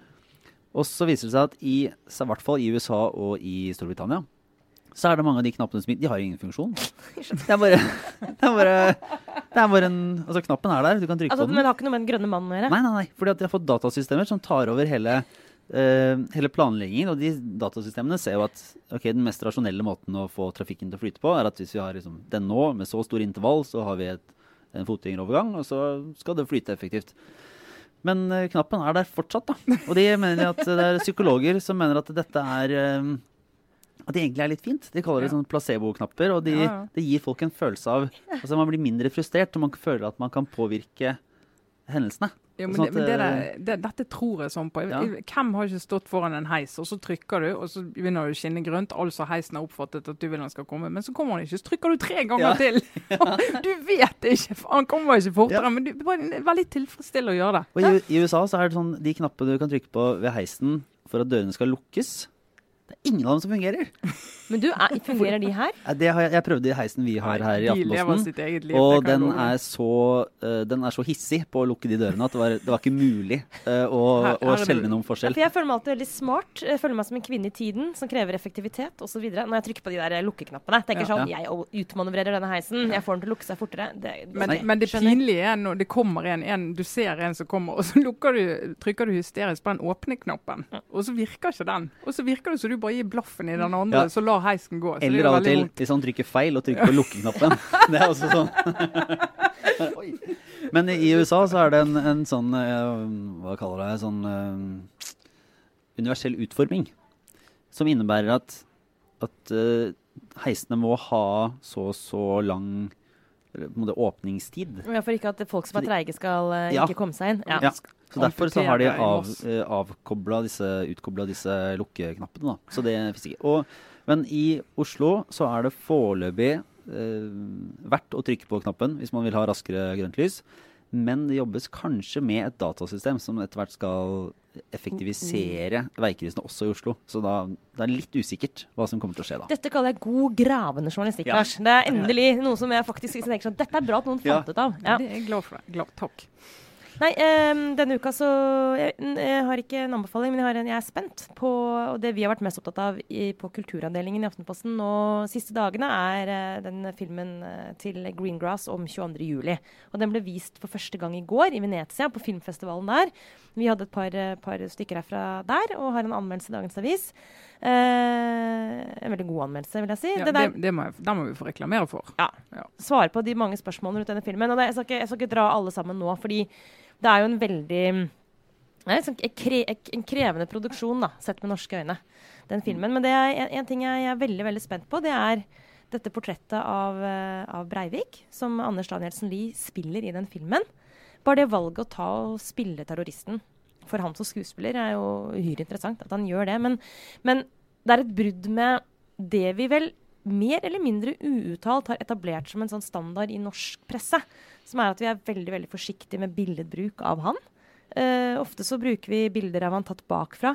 Og så viser det seg at i, i hvert fall i USA og i Storbritannia, så er det mange av de knappene som De har ingen funksjon. Det er bare, det er bare, det er bare en Altså, knappen er der, du kan trykke Altså, på men det har ikke noe med den grønne mannen å gjøre? Nei, nei, nei. Fordi at de har fått datasystemer som tar over hele, uh, hele planleggingen. Og de datasystemene ser jo at ok, den mest rasjonelle måten å få trafikken til å flyte på, er at hvis vi har liksom, den nå med så stor intervall, så har vi et, en fotgjengerovergang, og så skal det flyte effektivt. Men uh, knappen er der fortsatt, da. Og de mener at det er psykologer som mener at dette er eh, at det egentlig er litt fint. De kaller det sånn placebo-knapper. Og de, Ja, ja. det gir folk en følelse av Altså man blir mindre frustrert, og man føler at man kan påvirke hendelsene. Ja, men Sånn det, men det der, det, dette tror jeg sånn på. Ja. hvem har ikke stått foran en heis, og så trykker du, og så begynner du å skinne grønt. Altså heisen har oppfattet at du vil han skal komme, men så kommer han ikke. Så trykker du tre ganger Ja. til. Du vet ikke, han kommer ikke fortere. Ja. Men du, det er veldig tilfredsstillende å gjøre det. Og i, I USA så er det sånn de knappene du kan trykke på ved heisen for at dørene skal lukkes. Det er ingen av dem som fungerer. Men du, er, fungerer de her? Eh, Det har jeg, jeg prøvde i heisen vi har her i Aftenposten. Og det den er, så, uh, den er så hissig på å lukke de dørene at det var, det var ikke mulig uh, å, Her- å her skjelne noen Ja, forskjell. For jeg føler meg alltid veldig smart. Jeg føler meg som en kvinne i tiden som krever effektivitet osv. Når jeg trykker på de der lukkeknappene. Tenker Ja. sånn, Jeg utmanøvrerer denne heisen. Jeg får den til å lukke seg fortere. Det, Men, Nei. men det pinlige er når det kommer en, en du ser en som kommer, og så du, trykker du hysterisk på den åpne-knappen. Og så virker ikke den. Og så virker det som du bare gi blaffen i den andre, Ja. så lar heisen gå. Så er Eller av og til, vondt. hvis han trykker feil og trykker på lukkeknappen. Det er også sånn. Men i USA så er det en, en sånn eh, Hva kaller det? Sånn eh, universell utforming. Som innebærer at, at uh, heisene må ha så og så lang måte, åpningstid. Ja, For ikke at folk som er treige skal Ja. ikke komme seg inn. Ja. Ja. Så derfor så har de av, eh, avkobla disse, utkobla disse lukkeknappene. Da. Så det fins ikke. Og, men i Oslo så er det foreløpig eh, verdt å trykke på knappen hvis man vil ha raskere grønt lys. Men det jobbes kanskje med et datasystem som etter hvert skal effektivisere veikryssene også i Oslo. Så da det er litt usikkert hva som kommer til å skje da. Dette kaller jeg god gravende journalistikk, Ja. Lars. Det er endelig noe som jeg faktisk tenker sånn Dette er bra at noen Ja. fant ut av. Ja. Det er jeg glad for. det. Glad. Takk. Nei, um, denne uka så jeg, jeg har ikke en anbefaling, men jeg, har en, jeg er spent på Og det vi har vært mest opptatt av i, på kulturavdelingen i Aftenposten nå siste dagene, er eh, den filmen eh, til Greengrass om 22. juli. Og den ble vist for første gang i går i Venezia, på filmfestivalen der. Vi hadde et par, eh, par stykker herfra der, og har en anmeldelse i Dagens Avis. Eh, en veldig god anmeldelse, vil jeg si. Ja, det det, der, det må jeg, den må vi få reklamere for. svare på de mange spørsmålene rundt denne filmen. Og det, jeg, skal ikke, jeg skal ikke dra alle sammen nå, fordi det er jo en veldig en, en kre, en krevende produksjon, da, sett med norske øyne, den filmen. Men det er en, en ting jeg, jeg er veldig veldig spent på, det er dette portrettet av, eh, av Breivik, som Anders Danielsen Lie spiller i den filmen. Bare det valget å ta og spille terroristen for ham som skuespiller er jo uhyre interessant. At han gjør det. Men, men det er et brudd med det vi vel mer eller mindre uuttalt har etablert som en sånn standard i norsk presse. Som er at vi er veldig veldig forsiktige med billedbruk av han. Uh, ofte så bruker vi bilder av han tatt bakfra.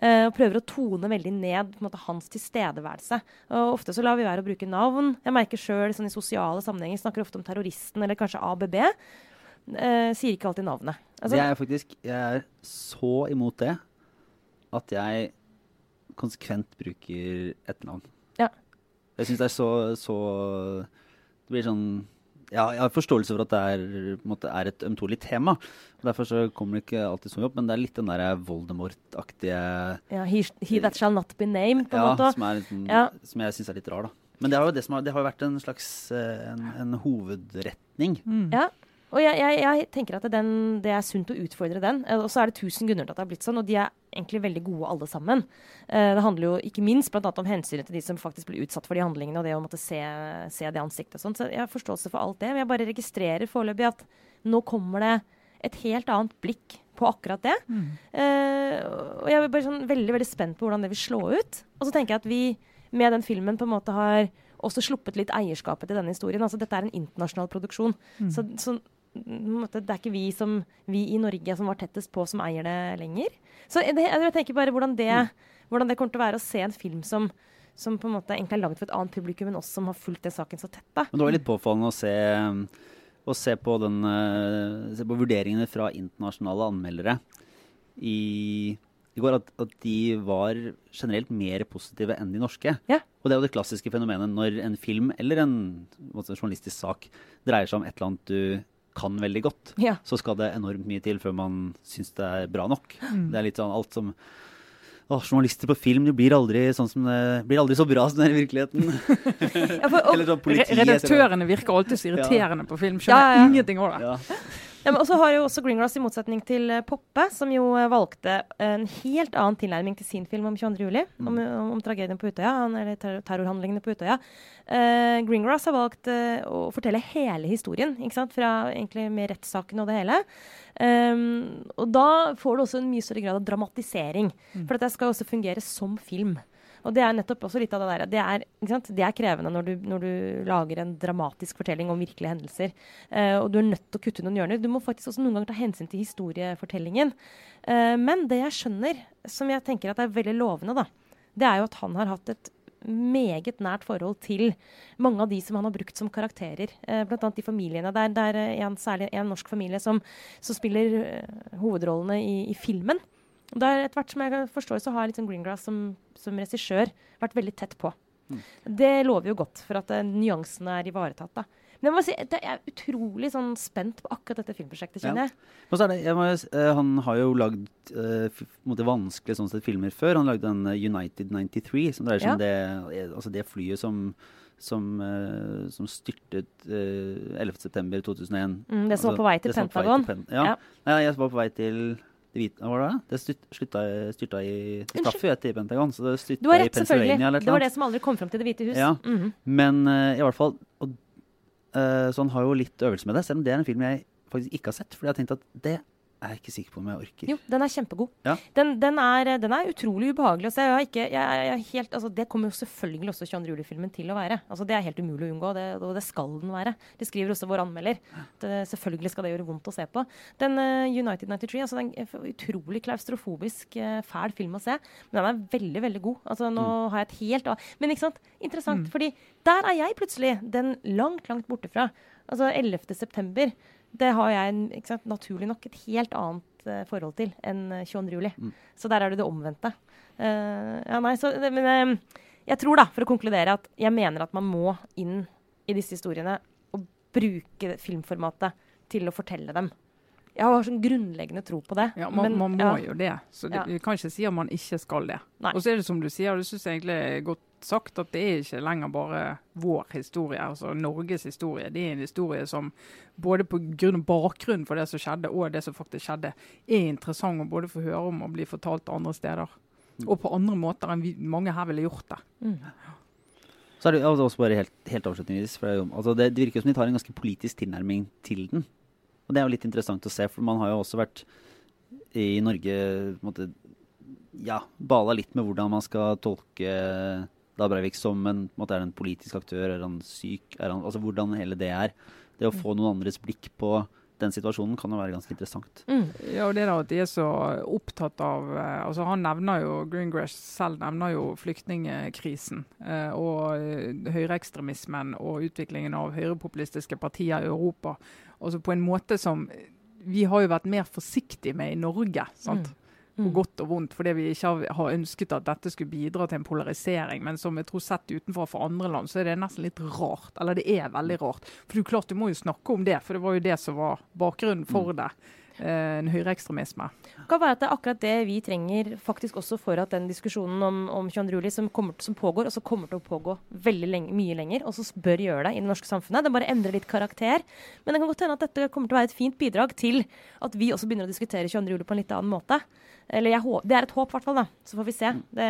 uh, og prøver å tone veldig ned på en måte, hans tilstedeværelse. Og ofte så lar vi være å bruke navn. Jeg merker sjøl sånn, i sosiale sammenhenger snakker ofte om terroristen eller kanskje ABB. Eh, sier ikke alltid navnet. Altså, jeg er faktisk Jeg er så imot det at jeg konsekvent bruker et Ja. Jeg syns det er så, så Det blir sånn ja, jeg har forståelse for at det er, måte, er et ømtålig tema. Derfor så kommer det ikke alltid så mye opp, men det er litt den der Voldemort-aktige ja, he, he that shall not be named, på en ja, måte. som, er litt sånn- Ja. som jeg syns er litt rar, da. Men det har jo, det som har, det har jo vært en slags eh, en, en hovedretning. Mm. Ja. Og jeg, jeg, jeg tenker at den, det er sunt å utfordre den. Eh, Og så er det tusen grunner til at det har blitt sånn, og de er egentlig veldig gode alle sammen. Eh, det handler jo ikke minst blant annet om hensynet til de som faktisk blir utsatt for de handlingene, og det å måtte se, se det ansiktet og sånn. Så jeg har forståelse for alt det. Men jeg bare registrerer foreløpig at nå kommer det et helt annet blikk på akkurat det. Mm. Eh, og jeg er bare sånn veldig, veldig spent på hvordan det vil slå ut. Og så tenker jeg at vi med den filmen på en måte har også sluppet litt eierskapet til denne historien. Altså Dette er en internasjonal produksjon. Mm. Så, så måte, det er ikke vi, som, vi i Norge som var tettest på, som eier det lenger. Så det, jeg tenker bare hvordan det, hvordan det kommer til å være å se en film som, som på en måte egentlig er laget for et annet publikum enn oss som har fulgt den saken så tett. da. Men det var litt påfallende å se, å se, på, den, eh, se på vurderingene fra internasjonale anmeldere i, i går. At, at de var generelt mer positive enn de norske. Ja. Og det er jo det klassiske fenomenet når en film eller en en journalistisk sak dreier seg om et eller annet du kan veldig godt. Ja. Så skal det enormt mye til før man syns det er bra nok. Mm. Det er litt sånn alt som Åh, journalister på film de blir aldri, sånn som det, blir aldri så bra som det er i virkeligheten. Ja, for, og, Eller sånn politiet. redaktørene virker alltid så irriterende på film. Skjønner Ja, ja. ingenting av det. Ja. så har jo også Greengrass, i motsetning til eh, Poppe, som jo eh, valgte en helt annen tilnærming til sin film om 22. juli, om, om, tragedien på Utøya, eller terror terrorhandlingene på Utøya. Uh, Greengrass har valgt uh, å fortelle hele historien, ikke sant? fra egentlig med rettssaken og det hele. Um, og da får du også en mye større grad av dramatisering, for dette skal jo også fungere som film. Og det er nettopp også litt av det der. Det er? Det er krevende når du, når du lager en dramatisk fortelling om virkelige hendelser. Uh, og du er nødt til å kutte noen hjørner. Du må faktisk også noen ganger ta hensyn til historiefortellingen. Uh, men det jeg skjønner, som jeg tenker at er veldig lovende, da, det er jo at han har hatt et meget nært forhold til mange av de som han har brukt som karakterer. Eh, annet de familiene. Det er, eh, en, særlig en norsk familie som, som spiller hovedrollene i, i filmen. Og det er etter hvert som jeg forstår, så har liksom Greengrass som, som regissør vært veldig tett på. Mm. Det lover jo godt for at uh, nyansene er ivaretatt. da. Men jeg må si, jeg er utrolig sånn spent på akkurat dette filmprosjektet, kjenner jeg. Så er det, jeg må, uh, han har jo lagd måte vanskelige sånn sett filmer før. Han lagde den United 93, som dreier seg om det, altså det flyet som, som, uh, som styrtet uh, 11.9.2001. Mm, det som var på vei til Pentagon. Pen ja. Ja. Jeg var på vei til det var det? Det styrt, slutta, styrta i Det traff jo etter Pentagon, så det Du har rett, selvfølgelig. Pennsylvania eller et Det var det som aldri kom fram til Det hvite hus. Ja. Mhm. Men uh, i hvert fall og, uh, Så han har jo litt øvelse med det, selv om det er en film jeg faktisk ikke har sett. Fordi jeg har tenkt at det er ikke sikker på om jeg orker. Jo, den er kjempegod. Ja. Den, den, er, den er utrolig ubehagelig å se. Jeg ikke, jeg, jeg helt, altså, det kommer jo selvfølgelig også 22. juli-filmen til å være. Altså, det er helt umulig å unngå, det, og det skal den være. Det skriver også vår anmelder. Det, selvfølgelig skal det gjøre vondt å se på. Den uh, United 93 altså, den er en utrolig klaustrofobisk, uh, fæl film å se. Men den er veldig, veldig god. Altså, nå har jeg et helt av Men ikke sant? Interessant, fordi der er jeg plutselig den langt, langt borte fra. Altså 11. september. Det har jeg sant, naturlig nok et helt annet uh, forhold til enn eh, 22. juli. Mm. Så der er det det omvendte. Uh, ja, nei, så, det- men uh, jeg tror, da, for å konkludere, at jeg mener at man må inn i disse historiene og bruke filmformatet til å fortelle dem. Jeg har sånn grunnleggende tro på det. Ja, man, men- man må ja. jo det. Så det, Ja. vi kan ikke si at man ikke skal det. Nei. Og så er det som du sier, og det syns jeg egentlig er godt sagt, at det er ikke lenger bare vår historie, altså Norges historie. Det er en historie som både på grunn av bakgrunnen for det som skjedde, og det som faktisk skjedde, er interessant å både få høre om og bli fortalt andre steder. Og på andre måter enn vi, mange her ville gjort det. Mm. Så er det altså også bare helt, helt avslutningsvis for det, jo- altså det, det virker som de tar en ganske politisk tilnærming til den. Og det er jo litt interessant å se, for man har jo også vært i Norge på en måte, ja, bala litt med hvordan man skal tolke Da Breivik som en, på en måte, er han en politisk aktør, er han syk, er han, altså hvordan hele det er. Det å få noen andres blikk på den situasjonen kan jo være ganske interessant. Mm. Ja, og det da at de er så opptatt av eh, altså Han nevner jo Greengrass selv nevner jo flyktningkrisen eh, og eh, høyreekstremismen og utviklingen av høyrepopulistiske partier i Europa. Altså på en måte som vi har jo vært mer forsiktige med i Norge. sant? Mm på mm. godt og vondt, fordi vi ikke har ønsket at dette skulle bidra til en polarisering. Men som jeg tror sett utenfor for andre land, så er det nesten litt rart. Eller det er veldig rart. For du, klart, du må jo snakke om det, for det var jo det som var bakgrunnen for mm. det. Eh, en høyreekstremisme. Det kan være at det er akkurat det vi trenger faktisk også for at den diskusjonen om, om 22. juli som, som, pågår, og som kommer til å pågå veldig lenge, mye lenger, og som bør gjøre det i det norske samfunnet. Det bare endrer litt karakter. Men det kan godt hende at dette kommer til å være et fint bidrag til at vi også begynner å diskutere 22. juli på en litt annen måte. Eller jeg, det er et håp, i hvert fall. da. Så får vi se. Det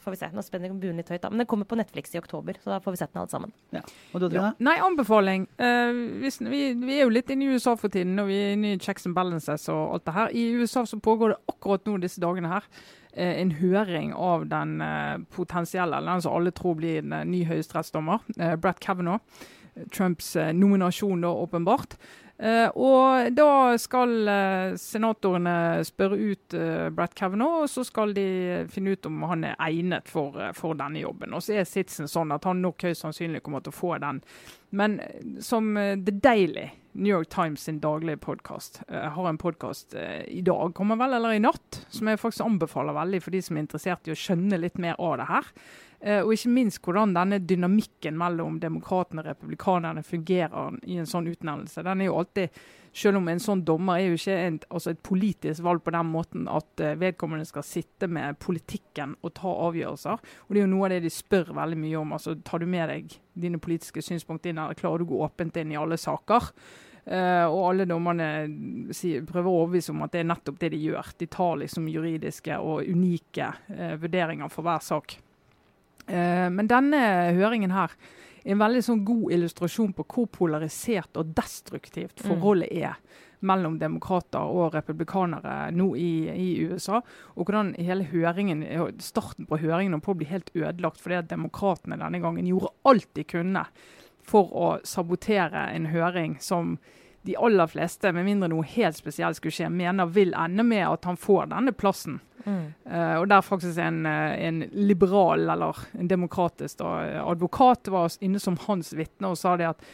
får vi se. Nå spenner buen litt høyt, da. Men det kommer på Netflix i oktober, så da får vi sett den alle sammen. Ja. Og du, ja. Nei, anbefaling. Uh, hvis, vi, vi, er jo litt inne i USA for tiden, og vi er inne i checks and balances og alt det her. I USA så pågår det akkurat nå disse dagene her uh, en høring av den uh, potensielle, eller den som alle tror blir en ny høyesterettsdommer, Brett Kavanaugh. Trumps nominasjon, da, åpenbart. Uh, og da skal uh, senatorene spørre ut uh, Brett Kavanaugh, og så skal de finne ut om han er egnet for, for denne jobben. Og så er sitsen sånn at han nok høyst sannsynlig kommer til å få den. Men som The Daily, New York Times sin daglige podkast, har en podkast i dag, kommer vel, eller i natt, som jeg faktisk anbefaler veldig for de som er interessert i å skjønne litt mer av det her. Eh, og ikke minst hvordan denne dynamikken mellom demokratene og republikanerne fungerer i en sånn utnevnelse. Den er jo alltid, Selv om en sånn dommer er jo ikke en, altså et politisk valg på den måten at uh, vedkommende skal sitte med politikken og ta avgjørelser. Og Det er jo noe av det de spør veldig mye om. altså Tar du med deg dine politiske synspunkter inn, eller klarer du å gå åpent inn i alle saker? Uh, og alle dommerne prøver å overbevise om at det er nettopp det de gjør. De tar liksom juridiske og unike uh, vurderinger for hver sak. Eh, men denne høringen her er en veldig sånn god illustrasjon på hvor polarisert og destruktivt mm. forholdet er mellom demokrater og republikanere nå i, i, USA. Og hvordan hele høringen, starten på høringen på å bli helt ødelagt fordi at demokratene denne gangen gjorde alt de kunne for å sabotere en høring som de aller fleste, med mindre noe helt spesielt skulle skje, mener vil ende med at han får denne plassen. Mm. Uh, og der faktisk en, eh, en, liberal, eller en demokratisk da, advokat var inne som hans vitne og sa det at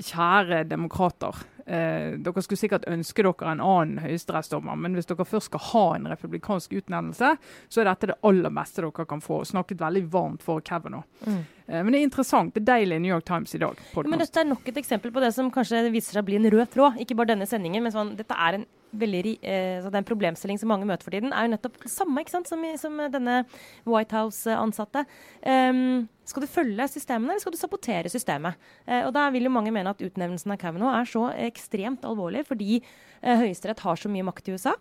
kjære demokrater, eh, dere skulle sikkert ønske dere en annen høyesterettsdommer, men hvis dere først skal ha en republikansk utnevnelse, så er dette det aller beste dere kan få. Snakket veldig varmt for Kavanaugh. Mm. Eh, men det er interessant. Det er deilig i New York Times i dag. Ja, men dette er nok et eksempel på det som kanskje viser seg å bli en rød tråd. Ikke bare denne sendingen, men sånn, dette er en veldig, eh, altså den problemstilling som mange møter for tiden, er jo nettopp det samme ikke sant, som, som denne White House-ansatte. Um, skal du følge systemene, eller skal du sabotere systemet? Eh, og Da vil jo mange mene at utnevnelsen av Kavanaugh er så ekstremt alvorlig fordi eh, Høyesterett har så mye makt i USA.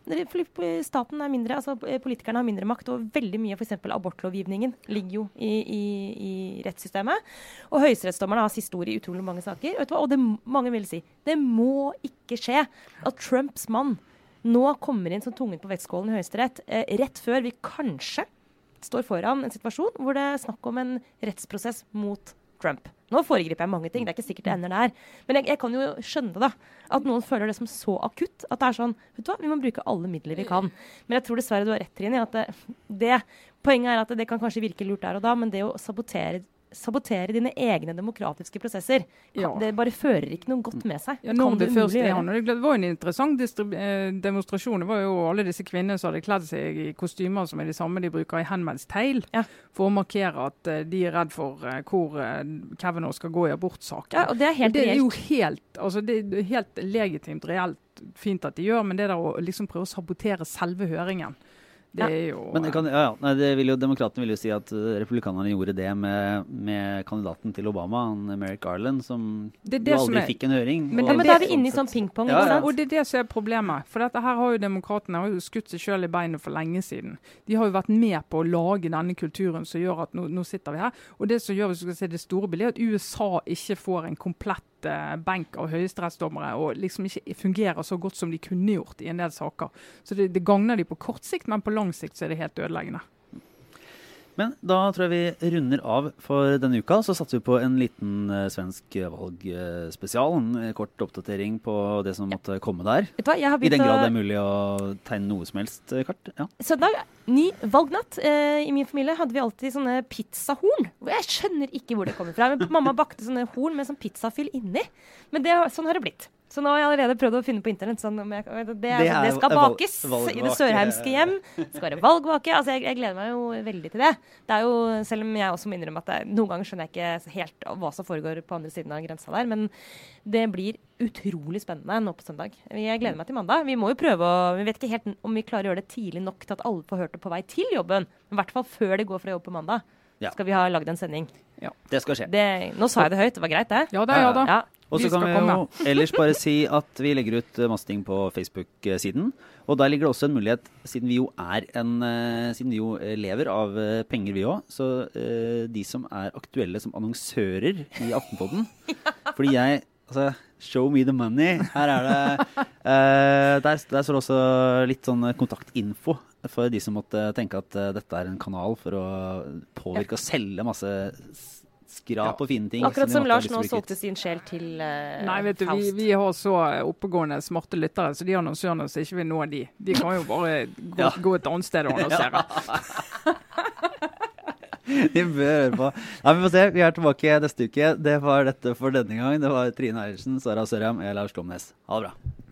Staten er mindre, altså eh, Politikerne har mindre makt, og veldig mye f.eks. abortlovgivningen ligger jo i, i, i rettssystemet. Og høyesterettsdommerne har siste ord i utrolig mange saker. Og, og det, mange vil si det må ikke skje at Trumps mann nå kommer inn som tungen på vektskålen i Høyesterett eh, rett før vi kanskje står foran en situasjon hvor det er snakk om en rettsprosess mot Trump. Nå foregriper jeg mange ting, det er ikke sikkert det ender der. Men jeg, jeg, kan jo skjønne da, at noen føler det som så akutt. At det er sånn vet du hva, vi må bruke alle midler vi kan. Men jeg tror dessverre du har rett, Trine, i at det, det, Poenget er at det kan kanskje virke lurt der og da, men det å sabotere sabotere dine egne demokratiske prosesser. Ja. Det bare fører ikke noe godt med seg. Ja, det, først er det var en interessant eh, demonstrasjon. Det var jo alle disse kvinnene som hadde kledd seg i kostymer som er de samme de bruker i Handmaid's Tale, ja. for å markere at uh, de er redd for uh, hvor Kavanaugh skal gå i abortsaken. Ja, og det er helt det er jo helt, altså, det er helt legitimt, reelt fint at de gjør, men det der å liksom prøve å sabotere selve høringen det er jo Men kan, ja, ja. Nei, vil jo, Demokratene vil jo si at uh, republikanerne gjorde det med, med, kandidaten til Obama, Merrick Garland, som det det aldri som er, fikk en høring. Men, og, men da er vi inne i sånn pingpong. Ja, og det er det som er problemet. For dette her har jo demokratene har jo skutt seg sjøl i beinet for lenge siden. De har jo vært med på å lage denne kulturen som gjør at nå, nå sitter vi her. Og det som gjør hvis du skal se det store bildet, er at USA ikke får en komplett benk av høyesterettsdommere og liksom ikke fungerer så godt som de kunne gjort i en del saker. Så det, det gagner de på kort sikt, men på lang sikt så er det helt ødeleggende. Men da tror jeg vi runder av for denne uka. Så satser vi på en liten uh, svensk valgspesial. Uh, en kort oppdatering på det som måtte komme der. Hva, I den grad det er mulig å tegne noe som helst kart. Ja. Søndag, ny valgnatt. Eh, I min familie hadde vi alltid sånne pizzahorn. Jeg skjønner ikke hvor det kommer fra. Men mamma bakte sånne horn med sånn pizzafyll inni. Men det, sånn har det blitt. Så nå har jeg allerede prøvd å finne på internett. Sånn, om jeg, det, det, er det skal valg- bakes i det sørheimske hjem. Det skal være valgvake. Altså, jeg, jeg gleder meg jo veldig til det. Det er jo, Selv om jeg også må innrømme at det, noen ganger skjønner jeg ikke helt hva som foregår på andre siden av grensa der. Men det blir utrolig spennende nå på søndag. Jeg gleder meg til mandag. Vi må jo prøve å, vi vet ikke helt om vi klarer å gjøre det tidlig nok til at alle får hørt det på vei til jobben. I hvert fall før de går fra jobb på mandag. Ja. Skal vi ha lagd en sending. Ja. Det skal skje. Det, nå sa jeg det høyt, det var greit, det? Ja da, ja da. Ja. Og så kan vi jo ellers bare si at vi legger ut eh, masse ting på Facebook-siden. Og der ligger det også en mulighet, siden vi jo er en eh, Siden vi jo eh, lever av penger, vi òg, så eh, de som er aktuelle som annonsører i Aftenpodden Fordi jeg Altså, show me the money. Her er det eh, der, der står også litt sånn kontaktinfo for de som måtte tenke at eh, dette er en kanal for å påvirke og selge masse skrap og fine ting. Akkurat som, som Lars nå solgte sin sjel til uh, Nei, vet du, vi, vi har så oppegående, smarte lyttere, så de annonsørene som ikke vil nå de, de kan jo bare gå, Ja. gå et annet sted og annonsere. De bør høre på. Nei, vi får se. Vi er tilbake neste uke. Det var dette for denne gang. Det var Trine Eilertsen, Sara Sørheim og Lars Klomnes. Ha det bra.